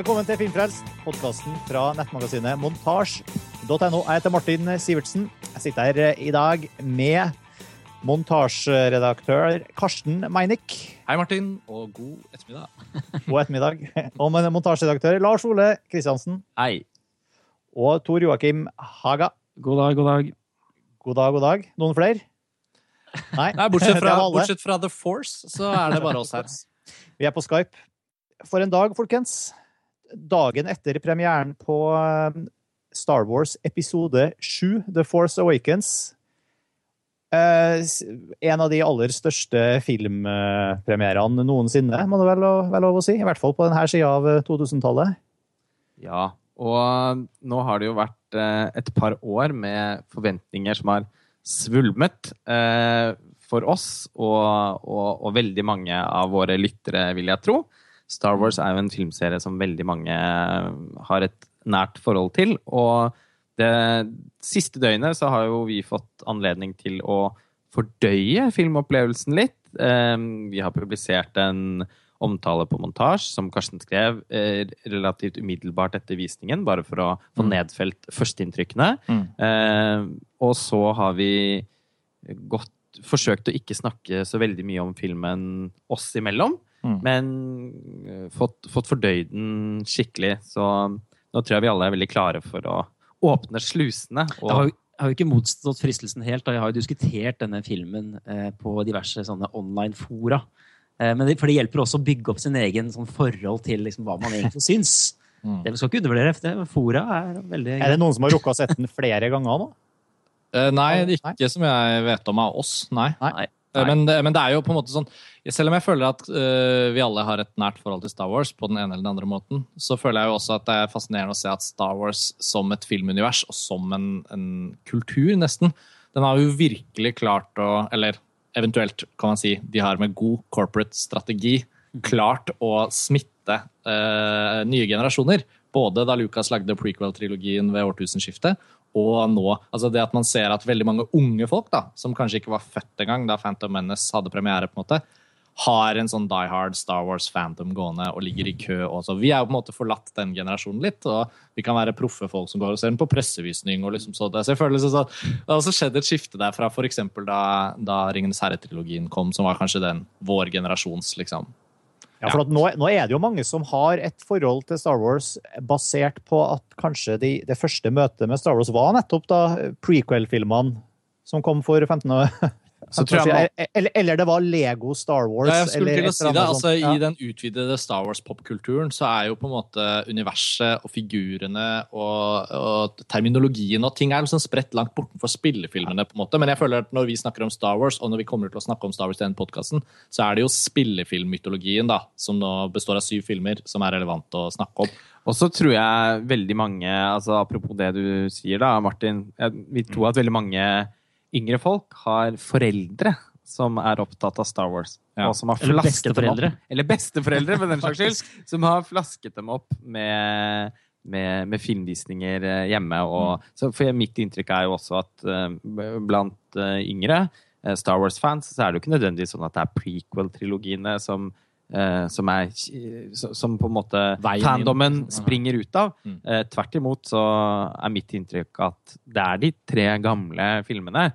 Velkommen til Filmfrelst, podkasten fra nettmagasinet montasj.no. Jeg heter Martin Sivertsen. Jeg sitter her eh, i dag med montasjeredaktør Karsten Meinick. Hei, Martin, og god ettermiddag. God ettermiddag. Og med montasjeredaktør Lars Ole Kristiansen. Hei. Og Tor Joakim Haga. God dag, god dag. God dag, god dag. Noen flere? Nei. Nei, bortsett fra, bortsett fra The Force, så er det bare oss her. Vi er på Skype. For en dag, folkens. Dagen etter premieren på eh, Star Wars episode 7, The Force Awakens. Eh, En av de aller største filmpremierene noensinne, må det være lov å si. I hvert fall på denne sida av eh, 2000-tallet. Ja, og nå har det jo vært eh, et par år med forventninger som har svulmet eh, for oss og, og, og veldig mange av våre lyttere, vil jeg tro. Star Wars er jo en filmserie som veldig mange har et nært forhold til. Og det siste døgnet så har jo vi fått anledning til å fordøye filmopplevelsen litt. Eh, Vi har publisert en omtale på montasje, som Karsten skrev eh, relativt umiddelbart etter visningen, bare for å få nedfelt førsteinntrykkene. Mm. Eh, og så har vi godt forsøkt å ikke snakke så veldig mye om filmen oss imellom, Mm. men eh, fått, fått fordøyd den skikkelig. Så nå tror jeg vi alle er veldig klare for å åpne slusene. Jeg har, Og, jo- jeg har jo ikke motstått fristelsen helt, og jeg har jo diskutert denne filmen eh, på diverse sånne online-fora. Eh, men det, for det hjelper også å bygge opp sin egen sånn forhold til liksom, hva man egentlig syns. Mm. Det skal ikke undervurdere. det. Fora er veldig Er det noen som har rukka å sette den flere ganger nå? Eh, nei, Nei. ikke som jeg vet om av oss, nei. Nei. Men, det- men det er jo på en måte sånn Selv om jeg føler at uh, vi alle har et nært forhold til Star Wars, på den ene eller den andre måten, så føler jeg jo også at det er fascinerende å se at Star Wars som et filmunivers, og som en, en kultur, nesten, den har jo virkelig klart å Eller eventuelt, kan man si, de har med god corporate strategi klart å smitte uh, nye generasjoner. Både da Lucas lagde prequel-trilogien ved årtusenskiftet, og nå. Altså det at man ser at veldig mange unge folk, da, som kanskje ikke var født engang da Phantom Menace hadde premiere, på en måte, har en sånn Die Hard Star Wars Phantom gående og ligger i kø også. Vi er jo på en måte forlatt den generasjonen litt, og vi kan være proffe folk som går og ser den på pressevisning. og liksom så det. Så jeg føler liksom sånn, Det har også skjedd et skifte der fra eksempel da, da Ringenes herre-trilogien kom, som var kanskje den vår generasjons liksom, Ja, for at nå, nå er det jo mange som har et forhold til Star Wars basert på at kanskje de, det første møtet med Star Wars var nettopp da prequel-filmene som kom for 15 år Så tror jeg man- eller, eller det var Lego Star Wars. Ja, jeg skulle eller til å si det. altså ja. I den utvidede Star Wars-popkulturen så er jo på en måte universet og figurene og, og terminologien og ting er liksom spredt langt bortenfor spillefilmene. på en måte. Men jeg føler at når vi snakker om Star Wars, og når vi kommer til å snakke om Star Wars i denne podkasten, så er det jo spillefilmmytologien, da, som nå består av syv filmer, som er relevant å snakke om. Og så tror jeg veldig mange, altså apropos det du sier da, Martin, jeg vil tro at veldig mange yngre folk har foreldre som er opptatt av Star Wars. Ja. Og som har Eller besteforeldre. dem opp. Eller besteforeldre, for den saks skyld. Som har flasket dem opp med, med, med filmvisninger eh, hjemme. Og, så for mitt inntrykk er jo også at uh, blant uh, yngre Star Wars-fans så er det jo ikke nødvendigvis sånn at det er prequel-trilogiene som eh, som, er, som- som på en måte Veien inn. fandomen springer ut av. Mm. Eh, tvert imot så er mitt inntrykk at det er de tre gamle filmene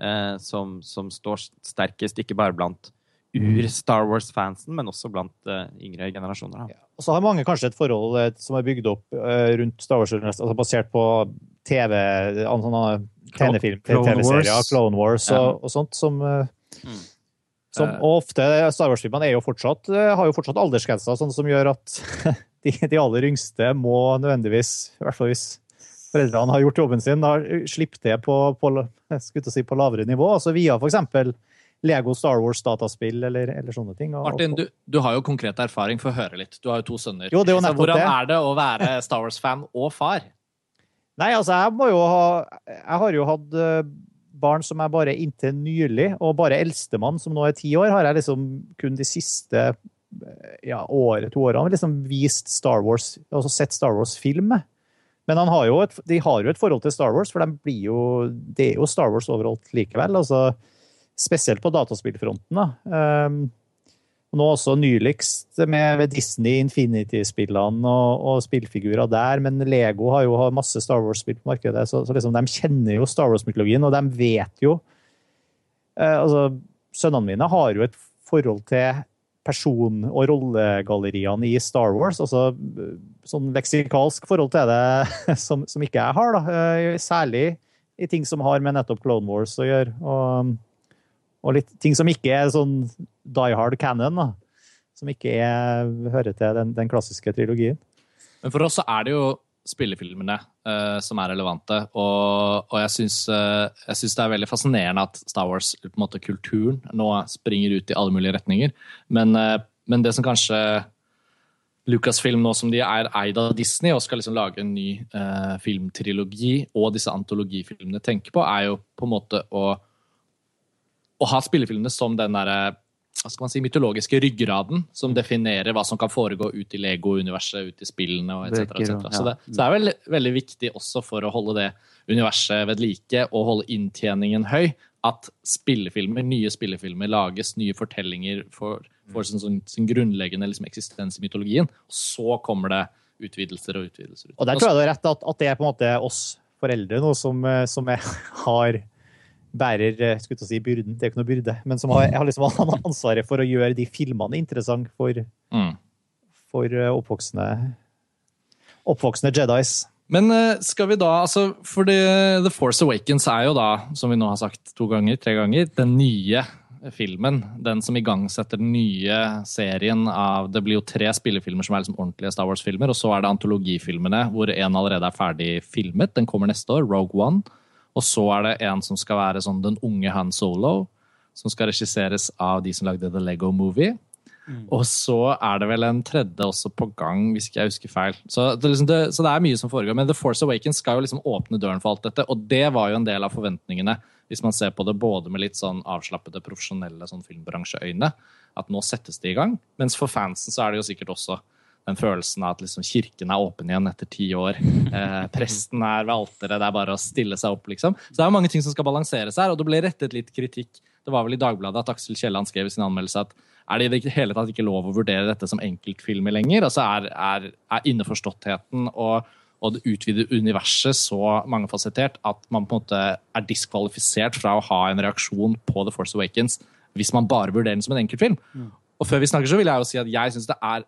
eh, som, som står sterkest, ikke bare blant ur-Star Wars-fansen, men også blant eh, yngre generasjoner. Da. Og så har mange kanskje et forhold eh, som er bygd opp eh, rundt Star Wars, altså basert på TV, sånne tegnefilm, Clone TV-serier, Wars. Clone Wars og, og sånt, som, eh, Mm. Som Eh. ofte Star Wars-filmene eh, har jo fortsatt aldersgrenser, sånn som gjør at de, de aller yngste må nødvendigvis, i hvert fall hvis foreldrene har gjort jobben sin, da slippe det på, på, si, på lavere nivå, altså via eksempel Lego Star Wars-dataspill eller, eller sånne ting. Og- Martin, du, du har jo konkret erfaring. Få høre litt. Du har jo to sønner. Jo, det er jo hvordan det. er det å være Star Wars-fan og far? Nei, altså, jeg må jo ha Jeg har jo hatt eh, barn som er bare inntil nylig, og bare eldstemann, som nå er ti år, har jeg liksom kun de siste eh, ja, året, to årene liksom vist Star Wars, altså sett Star Wars-film med. Men han har jo et, de har jo et forhold til Star Wars, for de blir jo, det er jo Star Wars overalt likevel. altså Spesielt på dataspillfronten. da. Um, Og nå også nyligst med Disney Infinity-spillene og, og, spillfigurer der. Men Lego har jo masse Star Wars-spill på markedet, så, så liksom, de kjenner jo Star Wars-mytologien, og de vet jo eh, altså, Sønnene mine har jo et forhold til person- og rollegalleriene i Star Wars. altså Sånn leksikalsk forhold til det som, som ikke jeg har. da, eh, Særlig i ting som har med nettopp Clone Wars å gjøre. og og litt ting som ikke er sånn die hard canon, da. Som ikke er, hører til den, den, klassiske trilogien. Men for oss så er det jo spillefilmene uh, som er relevante. Og, og jeg syns uh, det er veldig fascinerende at Star Wars, på en måte kulturen, nå springer ut i alle mulige retninger. Men, uh, men det som kanskje Lucasfilm, nå som de er eid av Disney og skal liksom lage en ny filmtrilogi, og disse antologifilmene tenker på, er jo på en måte å å ha spillefilmene som den derre hva skal man si, mytologiske ryggraden som definerer hva som kan foregå ut i Lego-universet, ut i spillene og etc. Et ja. så, det, så det er vel veldig viktig også for å holde det universet ved like og holde inntjeningen høy, at spillefilmer, nye spillefilmer lages, nye fortellinger får, for sin, sin, sin, grunnleggende liksom, eksistens i mytologien. Og så kommer det utvidelser og utvidelser. Og der tror jeg du har rett at, at det er på en måte oss foreldre nå som, eh, som er, har bærer skulle skulle si, byrden, det er ikke noe byrde, men som har, har liksom ansvaret for å gjøre de filmene interessante for, mm. for eh, oppvoksende, oppvoksende Jedis. Men eh, skal vi da, altså For The, The Force Awakens er jo da, som vi nå har sagt to ganger, tre ganger, den nye filmen. Den som igangsetter den nye serien av Det blir jo tre spillefilmer som er liksom ordentlige Star Wars-filmer, og så er det antologifilmene hvor en allerede er ferdig filmet. Den kommer neste år, Rogue One. Og så er det en som skal være sånn den unge Han Solo, som skal regisseres av de som lagde The Lego Movie. Mm. Og så er det vel en tredje også på gang, hvis ikke jeg husker feil. Så det, liksom det, så det, er mye som foregår. Men The Force Awakens skal jo liksom åpne døren for alt dette, og det var jo en del av forventningene, hvis man ser på det både med litt sånn avslappede, profesjonelle sånn filmbransjeøyne, at nå settes det i gang. Mens for fansen så er det jo sikkert også den følelsen av at liksom kirken er åpen igjen etter ti år. Eh, presten er ved alteret, det er bare å stille seg opp, liksom. Så det er jo mange ting som skal balanseres her, og det ble rettet litt kritikk. Det var vel i Dagbladet at Aksel Kielland skrev i sin anmeldelse at er det i det hele tatt ikke lov å vurdere dette som enkeltfilmer lenger? Altså er, er, er innforståttheten og, og det utvidede universet så mangefasettert at man på en måte er diskvalifisert fra å ha en reaksjon på The Force Awakens hvis man bare vurderer den som en enkeltfilm. Mm. Og før vi snakker, så vil jeg jo si at jeg syns det er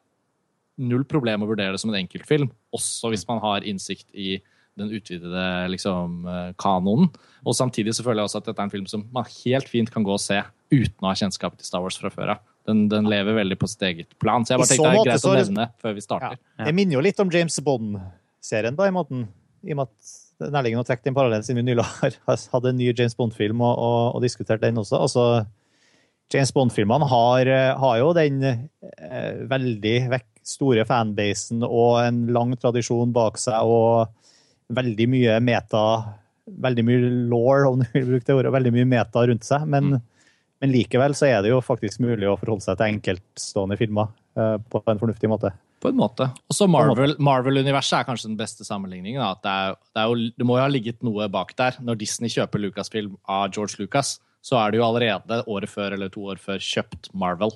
null problem å vurdere det som en enkeltfilm, også hvis man har innsikt i den utvidede liksom, eh, kanonen. Og samtidig så føler jeg også at dette er en film som man helt fint kan gå og se uten å ha kjennskap til Star Wars fra før av. Den, den, lever veldig på sitt eget plan. Så jeg bare tenkte det er greit å nevne før vi starter. Ja. Jeg minner jo litt om James Bond-serien, da, i måten. I og med at det er nærliggende å trekke den parallellen siden vi nylig har hatt en ny James Bond-film og, og, og, diskutert den også. Altså, James Bond-filmene har, har, jo den eh, veldig vekk store fanbasen og en lang tradisjon bak seg og veldig mye meta Veldig mye law, om du vil bruke det ordet, veldig mye meta rundt seg. Men, mm. men, likevel så er det jo faktisk mulig å forholde seg til enkeltstående filmer uh, på en fornuftig måte. På en måte. Også Marvel-universet Marvel er kanskje den beste sammenligningen. Det, er, det, er jo, det, må jo ha ligget noe bak der. Når Disney kjøper Lucasfilm av George Lucas, så er det jo allerede året før eller to år før kjøpt Marvel.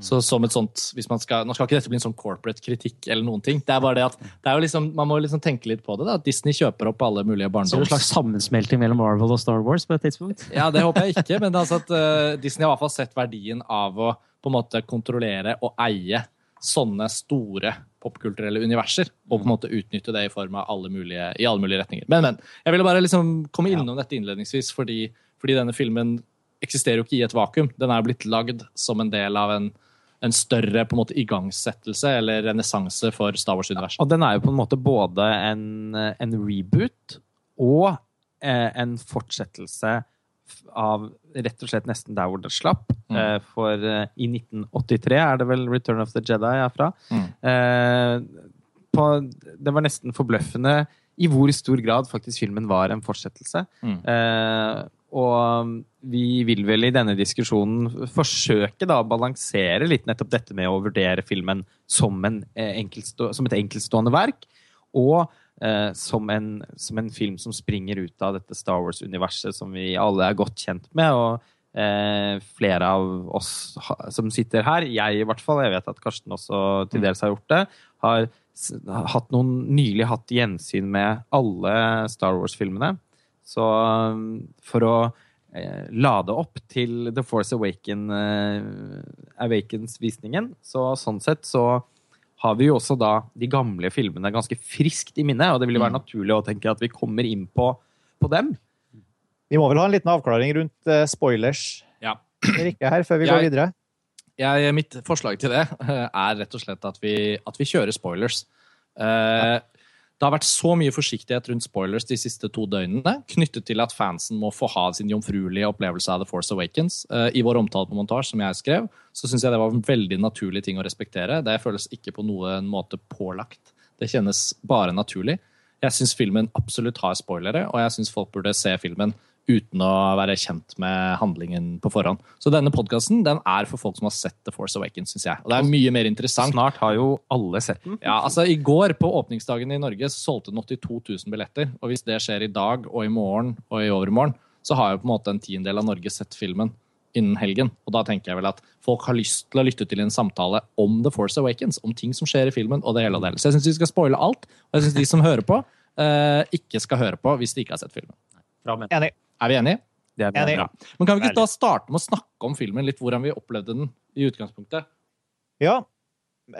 Så som et sånt, hvis man skal, Nå skal ikke dette bli en sånn corporate kritikk, eller noen ting. Det er bare det at det er jo liksom, Man må liksom tenke litt på det. da, at Disney kjøper opp alle mulige barndoms... Så det er en slags sammensmelting mellom Marvel og Star Wars på et tidspunkt? Ja, det håper jeg ikke. Men altså at uh, Disney har i hvert fall sett verdien av å på en måte kontrollere og eie sånne store popkulturelle universer. Og på en måte utnytte det i form av alle mulige, i alle mulige retninger. Men, men. Jeg ville bare liksom komme innom dette innledningsvis, fordi, fordi denne filmen eksisterer jo ikke i et vakuum. Den er blitt lagd som en del av en en større på en måte igangsettelse eller renessanse for Star Wars-universet. Og den er jo på en måte både en, en reboot og eh, en fortsettelse av rett og slett nesten der hvor det slapp. Mm. Eh, for eh, i 1983 er det vel Return of the Jedi er fra. Mm. Eh, på, det var nesten forbløffende i hvor stor grad faktisk filmen var en fortsettelse. Mm. Og um, vi vil vel i denne diskusjonen forsøke da å balansere litt nettopp dette med å vurdere filmen som, eh, som et enkeltstående verk, og eh, som, en, som, en, film som springer ut av dette Star Wars-universet som vi alle er godt kjent med. og eh, flere av oss som sitter her, jeg i hvert fall, jeg vet at Karsten også til dels har gjort det, har hatt noen, nylig hatt gjensyn med alle Star Wars-filmene. Så um, for å eh, lade opp til The Force Awaken, eh, Awakens-visningen, så sånn sett så har vi jo også da de gamle filmene ganske friskt i minne, og det ville være naturlig å tenke at vi kommer inn på, på dem. Vi må vel ha en liten avklaring rundt eh, spoilers Ja. Rikke, her, før vi Jeg- går videre. Jeg, mitt forslag til det eh, er rett og slett at vi, at vi kjører spoilers. Eh, det har vært så mye forsiktighet rundt spoilers de siste to døgnene, knyttet til at fansen må få ha sin jomfruelige opplevelse av The Force Awakens. Eh, I vår omtale på montasje, som jeg skrev, så syns jeg det var en veldig naturlig ting å respektere. Det føles ikke på noen måte pålagt. Det kjennes bare naturlig. Jeg syns filmen absolutt har spoilere, og jeg syns folk burde se filmen uten å være kjent med handlingen på forhånd. Så denne podkasten den er for folk som har sett The Force Awakens, syns jeg. Og det er mye mer interessant. Snart har jo alle sett den. Ja, altså I går på åpningsdagen i Norge så solgte den 82 000 billetter. Og hvis det skjer i dag og i morgen og i overmorgen, så har jo på en måte en tiendedel av Norge sett filmen innen helgen. Og da tenker jeg vel at folk har lyst til å lytte til en samtale om The Force Awakens. Om ting som skjer i filmen og det hele og det hele. Så jeg syns vi skal spoile alt. Og jeg syns de som hører på, eh, ikke skal høre på hvis de ikke har sett filmen. Bra. Enig. Er vi enige? Det er enige. bra. Men kan vi ikke da starte med å snakke om filmen, litt hvordan vi opplevde den i utgangspunktet? Ja.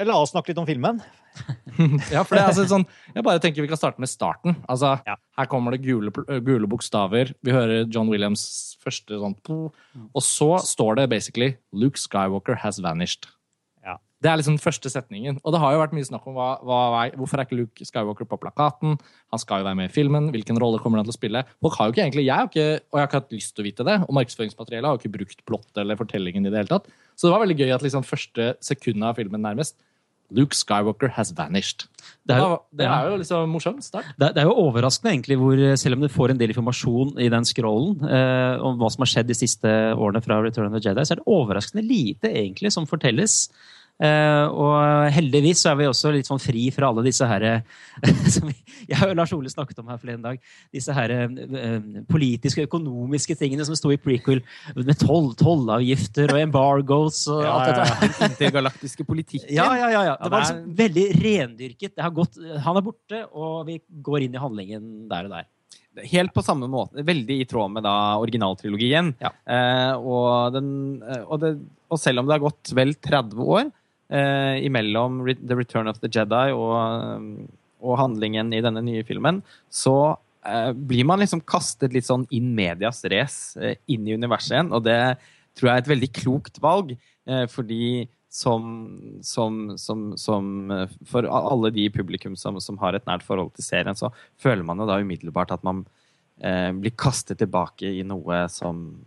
La oss snakke litt om filmen. Ja, for det er altså sånn Jeg bare tenker vi kan starte med starten. Altså, Ja. Her kommer det gule, gule bokstaver. Vi hører John Williams første sånn Og så står det basically 'Luke Skywalker has vanished'. Det er liksom den første setningen. Og det har jo vært mye snakk om hva, hva, hvorfor er ikke Luke Skywalker på plakaten. Han skal jo være med i filmen. Hvilken rolle kommer han til å spille? Folk har jo ikke egentlig, jeg har ikke, Og jeg har ikke hatt lyst til å vite det. Og markedsføringsmateriellet har jo ikke brukt plott eller fortellingen i det hele tatt. Så det var veldig gøy at liksom første sekundet av filmen nærmest Luke Skywalker has vanished. Det er jo- det er jo liksom morsomt start. Det, det er jo overraskende, egentlig, hvor, selv om du får en del informasjon i den scrollen eh, om hva som har skjedd de siste årene fra Return of the Jedi, så er det overraskende lite egentlig som fortelles. Eh, og heldigvis så er vi også litt sånn fri fra alle disse her som Jeg og Lars Ole snakket om her forleden dag. Disse her eh, politiske og økonomiske tingene som sto i prequel, med toll, tollavgifter og embargoes og alt dette. Den intergalaktiske politikken. Ja, ja, ja, ja. Det var liksom veldig rendyrket. Det har gått, han er borte, og vi går inn i handlingen der og der. Helt på samme måte. Veldig i tråd med da originaltrilogien. Ja. Eh, og, den, eh, og, det, og selv om det har gått vel 30 år eh, imellom The Return of the Jedi og, og handlingen i denne nye filmen, så eh, blir man liksom kastet litt sånn in medias race eh, inn i universet igjen. Og det tror jeg er et veldig klokt valg, eh, fordi som, som, som, som eh, For alle de i publikum som har et nært forhold til serien, så føler man jo da umiddelbart at man eh, blir kastet tilbake i noe som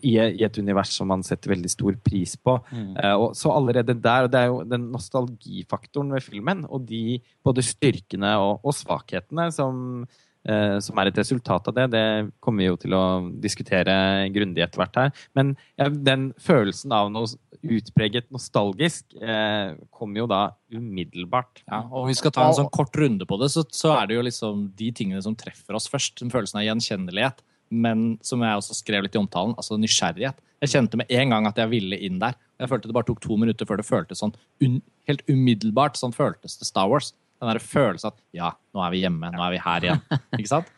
i, et univers som man setter veldig stor pris på. Eh, og så allerede der, og det er jo den nostalgifaktoren ved filmen, og de både styrkene og, og svakhetene som, eh, som er et resultat av det, det kommer vi jo til å diskutere grundig etter hvert her. Men ja, den følelsen av noe utpreget nostalgisk eh, kommer jo da umiddelbart. Ja, og vi skal ta en sånn kort runde på det, så, så er det jo liksom de tingene som treffer oss først. Den følelsen av gjenkjennelighet, men som jeg også skrev litt i omtalen, altså nysgjerrighet. Jeg kjente med en gang at jeg ville inn der. Jeg følte det bare tok to minutter før det føltes sånn un helt umiddelbart. Sånn føltes det Star Wars. Den der følelsen at ja, nå er vi hjemme, nå er vi her igjen. Ikke sant?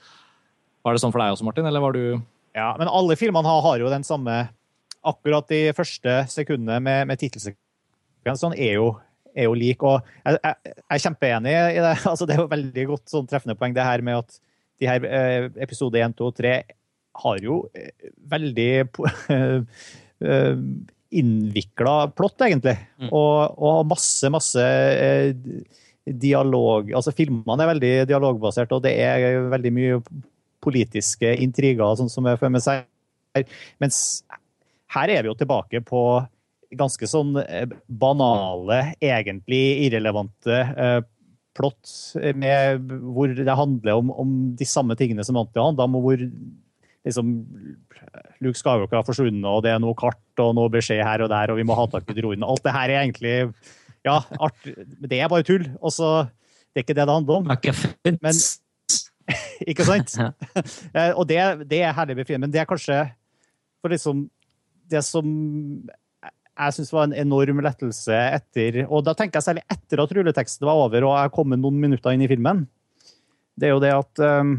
Var det sånn for deg også, Martin, eller var du Ja, men alle filmene har, har jo den samme Akkurat de første sekundene med, med sånn er jo, er jo lik. Og jeg, jeg, jeg er kjempeenig i det. Altså, det er jo veldig godt sånn treffende poeng, det her med at de her eh, episode 1, 2 og 3 har jo eh, veldig eh, innvikla plott, egentlig. Mm. Og, og masse, masse eh, dialog Altså, filmene er veldig dialogbasert, og det er veldig mye politiske intriger, sånn som jeg føler med seg. Mens her er vi jo tilbake på ganske sånn banale, egentlig irrelevante eh, plott med, hvor det handler om, om de samme tingene som alltid handler om, og hvor liksom Luke Skywalker har forsvunnet, og det er noe kart og noe beskjed her og der, og vi må ha tak i droiden. Alt det her er egentlig Ja, art, det er bare tull. Og så Det er ikke det det handler om. Men- Ikke sant? Eh, og det, det er herlig befriende, men det er kanskje For liksom det som jeg syns var en enorm lettelse etter Og da tenker jeg særlig etter at rulleteksten var over og jeg kom noen minutter inn i filmen. Det er jo det at um,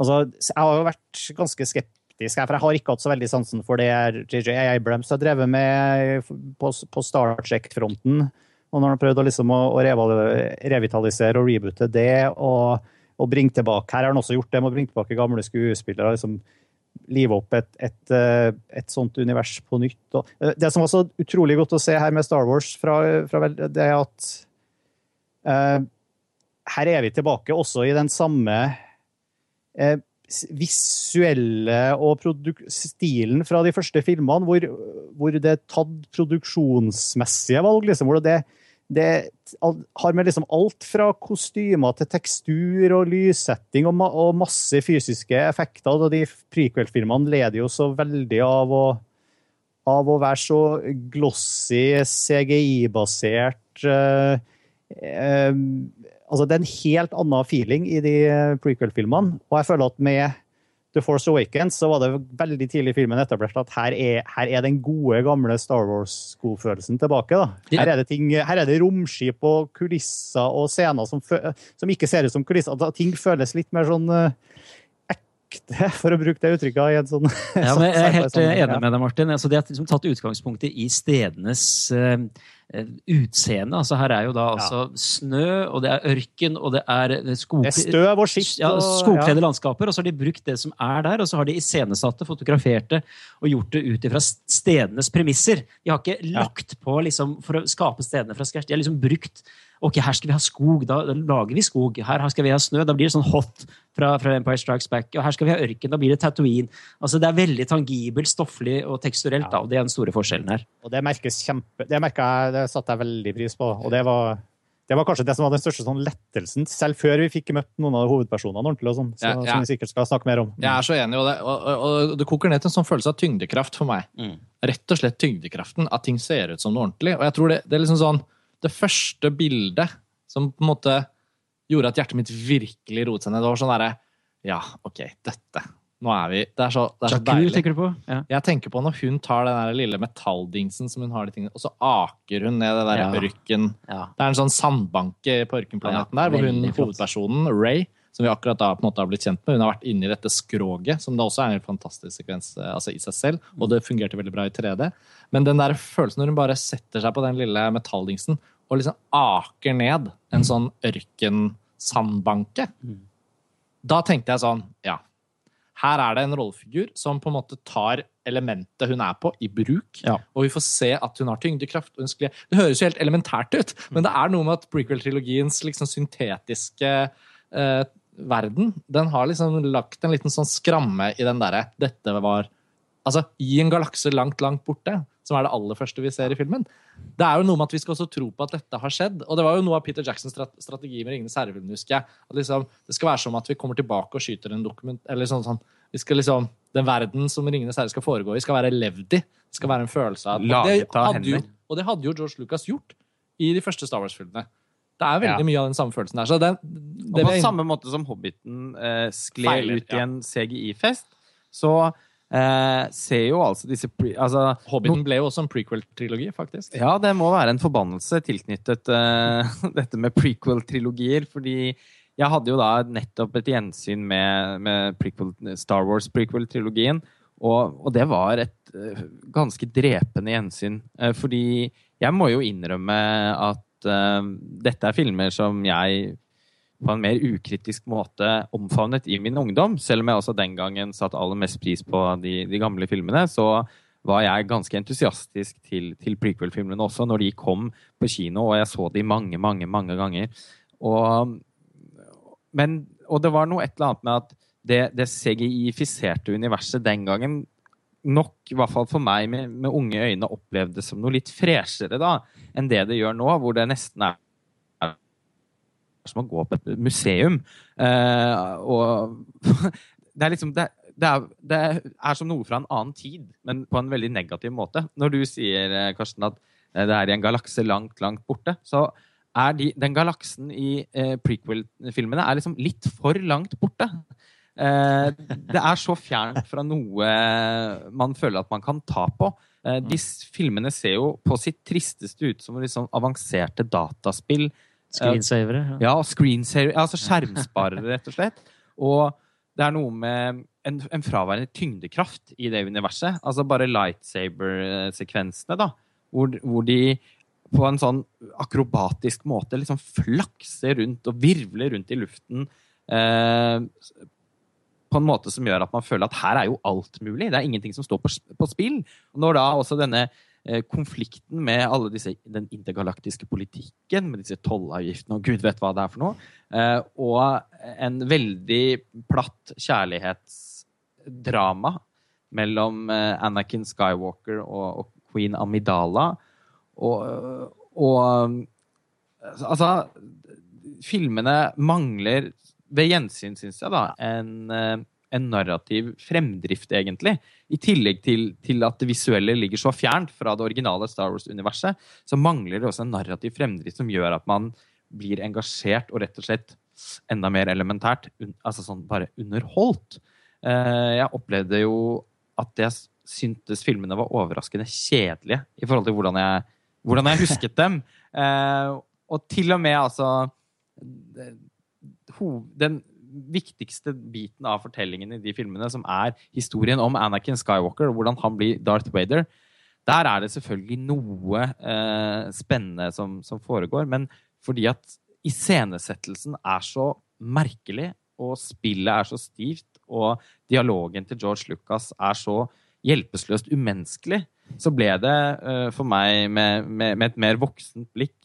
Altså, jeg har jo vært ganske skeptisk her, for jeg har ikke hatt så veldig sansen for det JJ Abrams har drevet med på, på Star Trek-fronten. Og når han prøvde liksom å, å revitalisere og reboote det og, og bringe tilbake Her har han også gjort det med å bringe tilbake gamle skuespillere. liksom live opp et, et, eh, et, sånt univers på nytt. Og eh, det som var så utrolig godt å se her med Star Wars, fra, fra det er at uh, her er vi tilbake også i den samme uh, visuelle og stilen fra de første filmene, hvor, hvor det er tatt produksjonsmessige valg. Liksom, hvor det, det har med liksom alt fra kostymer til tekstur og lyssetting og, ma og masse fysiske effekter. Og de prequel-filmene leder jo så veldig av å, av å være så glossy, CGI-basert uh, uh, Altså, det er en helt annen feeling i de prequel-filmene. Og jeg føler at med The Force Awakens så var det veldig tidlig i filmen etablert at her er, her er den gode, gamle Star Wars-godfølelsen tilbake. Da. Her, er det ting, her er det romskip og kulisser og scener som, som ikke ser ut som kulisser. Ting føles litt mer sånn ekte, for å bruke det uttrykket. i en sånn... Ja, men Jeg er helt eh, enig med deg, Martin. Altså, de har liksom tatt utgangspunktet i stedenes Eh, utseende. Altså, her er jo da altså ja. snø, og det er ørken, og det er eh, skog... Det støv og skitt. Ja, skogkledde ja. landskaper. Og så har de brukt det som er der, og så har de iscenesatt det, fotografert det og gjort det ut ifra stedenes premisser. De har ikke lagt på liksom, for å skape stedene fra scratch. De har liksom brukt Ok, her skal vi ha skog. Da, lager vi skog. Her skal vi ha snø. Da blir det sånn hot fra, fra, Empire Strikes Back. Og her skal vi ha ørken. Da blir det Tatooine. Altså, det er veldig tangibelt, stofflig og teksturelt. Ja. Da, og Det er den store forskjellen her. Og Det merkes kjempe... Det, jeg, det satte jeg veldig pris på. og det var... Det var kanskje det som var den største sånn lettelsen, selv før vi fikk møtt noen av hovedpersonene ordentlig. og sånn, så, ja, ja. Som vi sikkert skal snakke mer om. Jeg er så enig, og det, og, og det koker ned til en sånn følelse av tyngdekraft for meg. Mm. Rett og slett tyngdekraften. At ting ser ut som noe ordentlig. Og jeg tror det, det er liksom sånn Det første bildet som på en måte gjorde at hjertet mitt virkelig roet seg ned. Det var sånn derre Ja, OK, dette. Nå er vi Det er så, det er så deilig. tenker du på? Ja. Jeg tenker på når hun tar den der lille metalldingsen som hun har de tingene, og så aker hun ned det der ja. ørken. Ja. Det er en sånn sandbanke på ørkenplaneten der, hvor hun, hovedpersonen, Ray, som vi akkurat da på en måte har blitt kjent med, hun har vært inni dette skroget, som da også er en fantastisk sekvens altså i seg selv, og det fungerte veldig bra i 3D. Men den der følelsen når hun bare setter seg på den lille metalldingsen og liksom aker ned en sånn ørkensandbanke. Mm. Da tenkte jeg sånn Ja. Her er det en rollefigur som på en måte tar elementet hun er på, i bruk. Ja. Og vi får se at hun har tyngdekraft. og Det høres jo helt elementært ut, men det er noe med at prequel-trilogiens liksom syntetiske eh, verden Den har liksom lagt en liten sånn skramme i den derre Dette var Altså, i en galakse langt, langt borte som er det aller første vi ser i filmen. Det er jo noe med at vi skal også tro på at dette har skjedd. Og det var jo noe av Peter Jacksons strategi med 'Ringenes herre', husker jeg. At liksom, det skal være som at vi kommer tilbake og skyter en dokument eller sånn, sånn. Vi skal liksom, Den verden som 'Ringenes herre' skal foregå i, skal være levd i. Det skal være en følelse av Laget av hender. og det hadde jo George Lucas gjort i de første Star Wars-filmene. Det er veldig ja. mye av den samme følelsen der. Så det, det og på samme måte som Hobbiten eh, skled ut i en CGI-fest, så Eh, ser jo altså disse pre, altså, Hobbiten ble jo også en prequel-trilogi, faktisk. Ja, det må være en forbannelse tilknyttet eh, dette med prequel-trilogier. Fordi jeg hadde jo da nettopp et gjensyn med, med prequel, Star Wars prequel-trilogien. Og, og, det var et uh, ganske drepende gjensyn. Uh, fordi jeg må jo innrømme at dette er filmer som jeg på en mer ukritisk måte omfavnet i min ungdom. Selv om jeg også den gangen satte aller mest pris på de, de gamle filmene, så var jeg ganske entusiastisk til, til prequel-filmene også når de kom på kino, og jeg så de mange, mange, mange ganger. Og, men, og det var noe et eller annet med at det, det CGI-fiserte universet den gangen nok, i hvert fall for meg med, med unge øyne, opplevdes som noe litt freshere da, enn det det gjør nå, hvor det nesten er som å gå på et museum. Uh, og det er liksom det, det, er, det, er, som noe fra en annen tid, men på en veldig negativ måte. Når du sier, eh, Karsten, at eh, det er i en galakse langt, langt borte, så er de, den galaksen i uh, prequel-filmene er liksom litt for langt borte. Eh, det er så fjernt fra noe man føler at man kan ta på. Eh, de filmene ser jo på sitt tristeste ut som liksom avanserte dataspill. Screensavere. Ja. Ja, screensaver, altså skjermsparere, rett og slett. Og det er noe med en, en fraværende tyngdekraft i det universet. Altså bare lightsaber-sekvensene, da. Hvor, hvor de på en sånn akrobatisk måte liksom flakser rundt og virvler rundt i luften. Eh, på en måte som gjør at man føler at her er jo alt mulig. Det er ingenting som står på, på spill. Når da også denne eh, konflikten med alle disse, den intergalaktiske politikken, med disse tollavgiftene og gud vet hva det er for noe, eh, og en veldig platt kjærlighetsdrama mellom eh, Anakin Skywalker og, og queen Amidala. Og, og altså Filmene mangler ved gjensyn, syns jeg, da, en, eh, en narrativ fremdrift, egentlig. I tillegg til, til at det visuelle ligger så fjernt fra det originale Star Wars-universet, så mangler det også en narrativ fremdrift som gjør at man blir engasjert og rett og slett enda mer elementært un, altså sånn bare underholdt. Eh, jeg opplevde jo at jeg syntes filmene var overraskende kjedelige i forhold til hvordan jeg, hvordan jeg husket dem. Eh, og til og med altså Den viktigste biten av fortellingen i de filmene, som er historien om Anakin Skywalker og hvordan han blir Darth Vader, der er det selvfølgelig noe eh, spennende som, som foregår. Men fordi at iscenesettelsen er så merkelig, og spillet er så stivt, og dialogen til George Lucas er så hjelpeløst umenneskelig, så ble det eh, for meg, med, med, med et mer voksent blikk,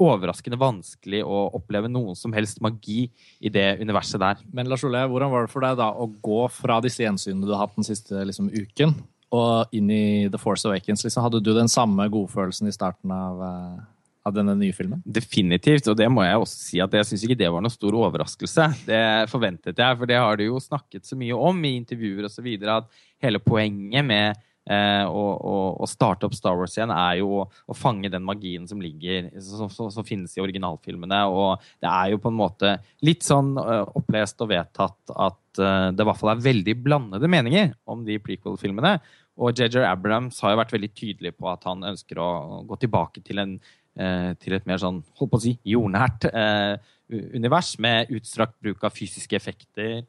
overraskende vanskelig å oppleve noen som helst magi i det universet der. Men Lars Ole, hvordan var det for deg da å gå fra disse gjensynene du har hatt den siste liksom, uken, og inn i The Force Awakens? Liksom, hadde du den samme godfølelsen i starten av, eh, av denne nye filmen? Definitivt, og det må jeg også si at jeg syns ikke det var noen stor overraskelse. Det forventet jeg, for det har du jo snakket så mye om i intervjuer osv. at hele poenget med å, å starte opp Star Wars igjen er jo å, fange den magien som ligger som, finnes i originalfilmene. Og det er jo på en måte litt sånn eh, opplest og vedtatt at eh, det i hvert fall er veldig blandede meninger om de prequel-filmene. Og JJ Abrams har jo vært veldig tydelig på at han ønsker å gå tilbake til en eh, til et mer sånn, holdt på å si, jordnært eh, univers med utstrakt bruk av fysiske effekter.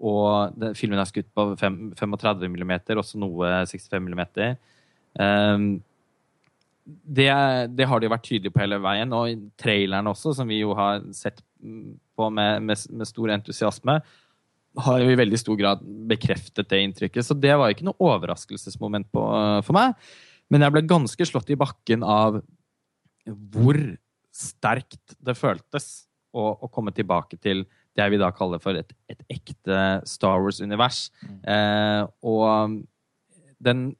Og den, filmen er skutt på fem, 35 mm, også noe 65 mm. Um, det, det har de vært tydelige på hele veien, og traileren også, som vi jo har sett på med, med, med stor entusiasme, har jo i veldig stor grad bekreftet det inntrykket. Så det var ikke noe overraskelsesmoment på, for meg. Men jeg ble ganske slått i bakken av hvor sterkt det føltes å, å komme tilbake til det jeg vil da kalle for et, et ekte Star Wars-univers. Eh, og den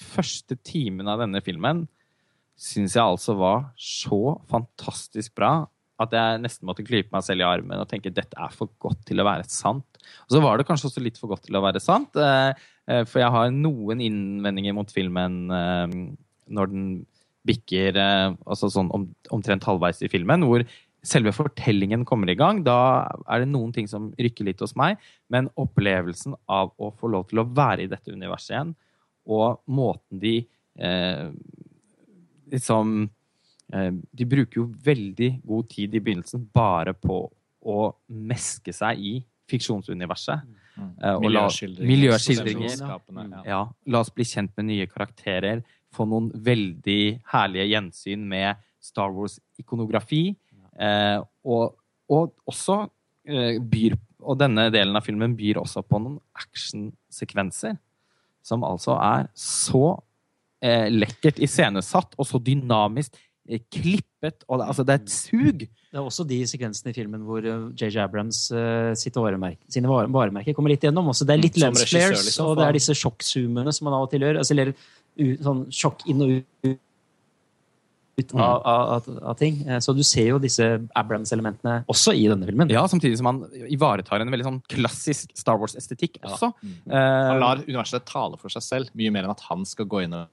første timen av denne filmen syns jeg altså var så fantastisk bra at jeg nesten måtte klype meg selv i armen og tenke dette er for godt til å være sant. Og så var det kanskje også litt for godt til å være sant, eh, eh, for jeg har noen innvendinger mot filmen eh, når den bikker eh, altså sånn om, omtrent halvveis i filmen, hvor selve fortellingen kommer i gang. Da er det noen ting som rykker litt hos meg, men opplevelsen av å få lov til å være i dette universet igjen, og måten de eh, liksom eh, De bruker jo veldig god tid i begynnelsen bare på å meske seg i fiksjonsuniverset. Eh, og la- Miljøskildringer. miljøskildringer. Ja. Ja, la oss bli kjent med nye karakterer. Få noen veldig herlige gjensyn med Star Wars-ikonografi. Eh, og, og også eh, byr Og denne delen av filmen byr også på noen actionsekvenser som altså er så eh, lekkert iscenesatt og så dynamisk eh, klippet. Og det, altså, det er et sug. Det er også de sekvensene i filmen hvor eh, JJ Abrams eh, sitt varemerke, sine varemerker kommer litt gjennom. Også det er litt Mm, lens flares, liksom, og det er disse sjokkzoomene som man av og til gjør. Altså, eller u, sånn sjokk inn og ut, ut Mm. av, av, av, ting. Eh, Så du ser jo disse Abrams-elementene også i denne filmen. Ja, Samtidig som han ivaretar en veldig sånn klassisk Star Wars-estetikk Ja. Mm. Eh, Han lar universet tale for seg selv, mye mer enn at han skal gå inn og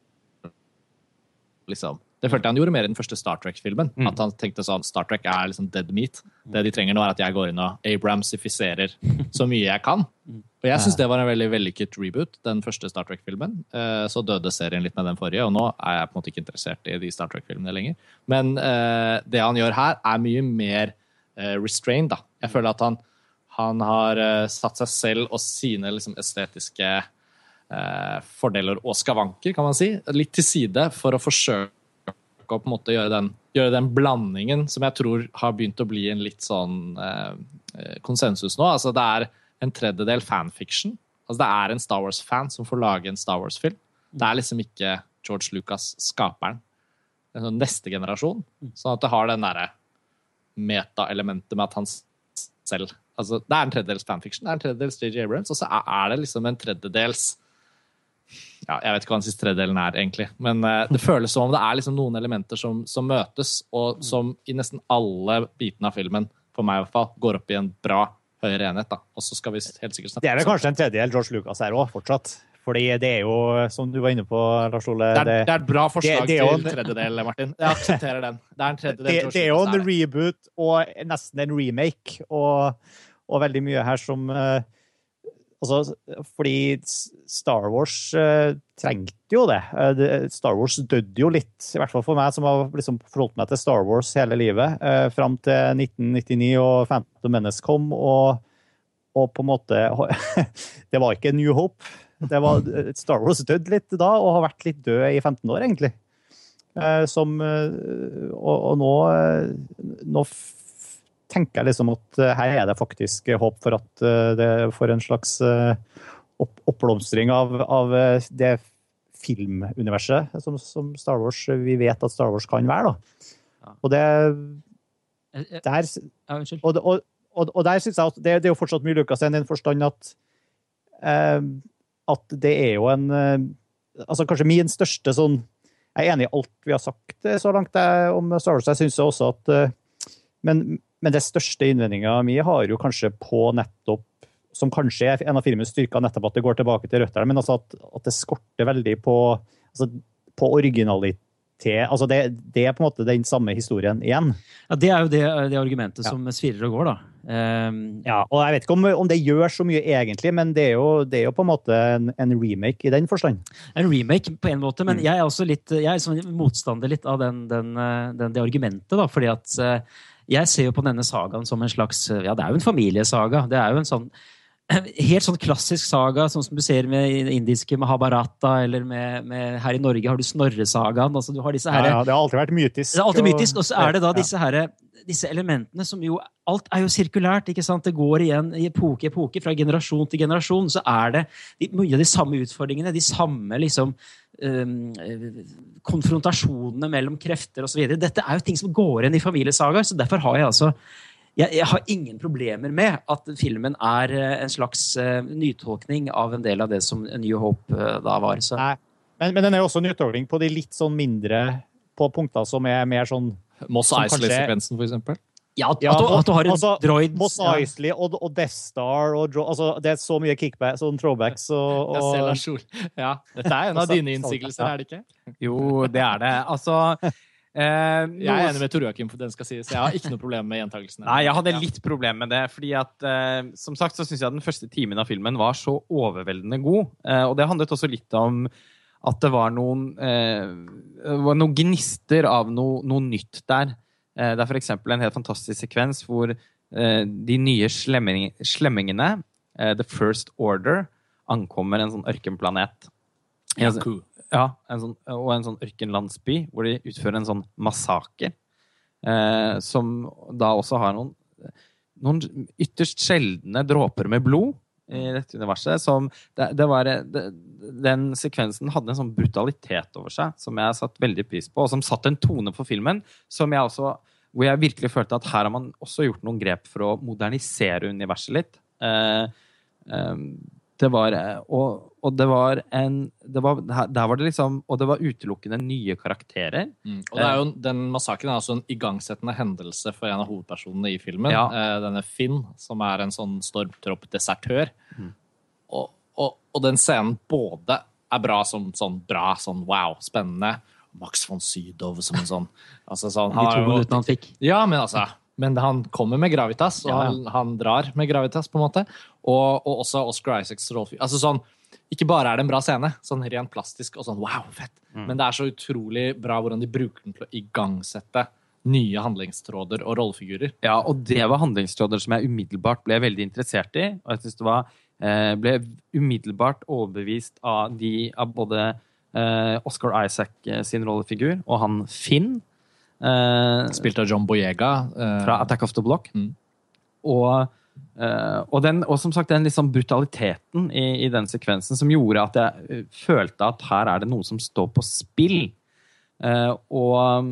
liksom Det følte jeg han gjorde mer i den første Star Trek-filmen. Mm. At han tenkte sånn Star Trek er liksom dead meat. Det de trenger nå, er at jeg går inn og Abramsifiserer så mye jeg kan. Og jeg syns det var en veldig vellykket reboot, den første Star Trek-filmen. Eh, Så døde serien litt med den forrige, og nå er jeg på en måte ikke interessert i de Star Trek-filmene lenger. Men eh, det han gjør her, er mye mer eh, restrained, da. Jeg føler at han, han har satt seg selv og sine liksom, estetiske eh, fordeler og skavanker, kan man si, litt til side for å forsøke å på en måte gjøre den, gjøre den blandingen som jeg tror har begynt å bli en litt sånn konsensus nå. Altså det er en tredjedel fanfiction. Altså det er en Star Wars-fan som får lage en Star Wars-film. Det er liksom ikke George Lucas, skaperen. Det er sånn neste generasjon. Sånn at det har den derre meta-elementet med at han selv Altså, det er en tredjedels fanfiction, det er en tredjedels JJ Abrams, og så er det liksom en tredjedels ja, Jeg vet ikke hva den siste tredjedelen er, egentlig. Men eh, det føles som om det er liksom noen elementer som, som møtes, og som i nesten alle bitene av filmen, for meg i hvert fall, går opp i en bra høyere enhet. da. Og så skal vi helt sikkert snakke Det er vel kanskje en tredjedel George Lucas her òg, fortsatt. Fordi det er jo, som du var inne på, Lars Ole det det, det er et bra forslag det er jo til en- tredjedel, Martin. Jeg aksepterer den. Det er en tredjedel. det, George det er jo en reboot og nesten en remake, og, og veldig mye her som eh, Altså, fordi Star Wars uh, trengte jo det. Uh. Star Wars døde jo litt, i hvert fall for meg som har liksom forholdt meg til Star Wars hele livet, Uh, fram til 1999 og Phantom Menace kom, og, og på en måte Det var ikke New Hope. Var, Star Wars døde litt da, og har vært litt død i 15 år, egentlig. Som, og, og nå, nå tenker jeg liksom at eh, her er det faktisk håp for at eh, det får en slags eh, opp, oppblomstring av, av det filmuniverset som, som Star Wars vi vet at Star Wars kan være. da. Og det der, og, og, og, der synes jeg at det, det er jo fortsatt mye Lucas i den forstand at eh, at det er jo en altså Kanskje min største sånn Jeg er enig i alt vi har sagt så langt om Star Wars. Jeg synes også at men, men det største innvendinga mi har jo kanskje på nettopp som kanskje er en av filmens styrker, nettopp at det går tilbake til røttene, men altså at, at det skorter veldig på, altså på originalitet. Altså det, det er på en måte den samme historien igjen. Ja, det er jo det, det argumentet Ja. som svirrer og går, da. Um, Ja, og jeg vet ikke om, om det gjør så mye egentlig, men det er jo, det er jo på en måte en, en remake i den forstand. En remake på en måte, Mm. men jeg er også litt jeg er motstander litt av den, den, eh, den, det argumentet. da, fordi at eh, jeg ser jo på denne sagaen som en slags Ja, det er jo en familiesaga. Det er jo en sånn Helt sånn klassisk saga, sånn som du ser med indiske Mahabharata, eller med, med her i Norge har du Snorresagaen. altså Du har disse Ja, her, ja, det har alltid vært mytisk. Det er alltid mytisk, og så er det da disse, her, disse elementene som jo Alt er jo sirkulært. ikke sant? Det går igjen i epoke i epoke, fra generasjon til generasjon. Så er det de, mye av de samme utfordringene, de samme liksom um, konfrontasjonene mellom krefter osv. Dette er jo ting som går igjen i familiesagaer, så derfor har jeg altså jeg, jeg har ingen problemer med at filmen er eh, en slags uh, nytolkning av en del av det som New Hope uh, da var. Men, men den er jo også en nytolkning på de litt sånn mindre på punkter som er mer sånn Moss Eisley-sekvensen, for eksempel. Ja, at, Ja, at, du, at du har en altså, droid Moss ja. Eisley og, og Death Star og altså, Det er så mye kickback, sånn throwbacks og, Jeg ser og Ja, dette er en av Altså, dine innsigelser, er det ikke? Jo, det er det. Altså eh, Jeg er enig med Tor Joakim, for den skal sies. Jeg har ikke noe problem med gjentakelsene. Nei, jeg hadde Ja. litt problem med det. fordi at, eh, som sagt så syns jeg den første timen av filmen var så overveldende god. Eh, og det handlet også litt om at det var noen, eh, var noen gnister av noe, noe nytt der. Eh, det er f.eks. en helt fantastisk sekvens hvor eh, de nye slemming, slemmingene, eh, The First Order, ankommer en sånn ørkenplanet. En sånn- ja, en sånn, og en sånn ørkenlandsby hvor de utfører en sånn massaker. Eh, som da også har noen, noen ytterst sjeldne dråper med blod i dette universet. Som det, det var, det, den sekvensen hadde en sånn brutalitet over seg som jeg satte veldig pris på, og som satte en tone for filmen som jeg også, hvor jeg virkelig følte at her har man også gjort noen grep for å modernisere universet litt. Eh, eh, det var Og, og det var en det var, Der var det liksom Og det var utelukkende nye karakterer. Mm. Og det er jo, den massakren er også en igangsettende hendelse for en av hovedpersonene i filmen. Ja. Eh, denne Finn, som er en sånn stormtropp-desertør. Mm. Og, og, og den scenen både er bra som sånn bra, sånn wow, spennende, Max von Sydow som en sånn, altså sånn De to minuttene han fikk. Ja, men altså men han kommer med gravitas, og Ja, ja. han, han drar med gravitas, på en måte. Og, og også Oscar Isaacs rolle. Altså sånn, ikke bare er det en bra scene, sånn rent plastisk og sånn wow, fett, men det er så utrolig bra hvordan de bruker den til å igangsette nye handlingstråder og rollefigurer. Ja, og det var handlingstråder som jeg umiddelbart ble veldig interessert i. Og jeg synes det var, eh, ble umiddelbart overbevist av, de, av både eh, Oscar Isaac eh, sin rollefigur og han Finn Spilt av John Boyega. eh, fra Attack of the Block. Mm. Og, eh, og, den, og som sagt, den liksom brutaliteten i, i den sekvensen som gjorde at jeg eh, følte at her er det noe som står på spill. Eh, og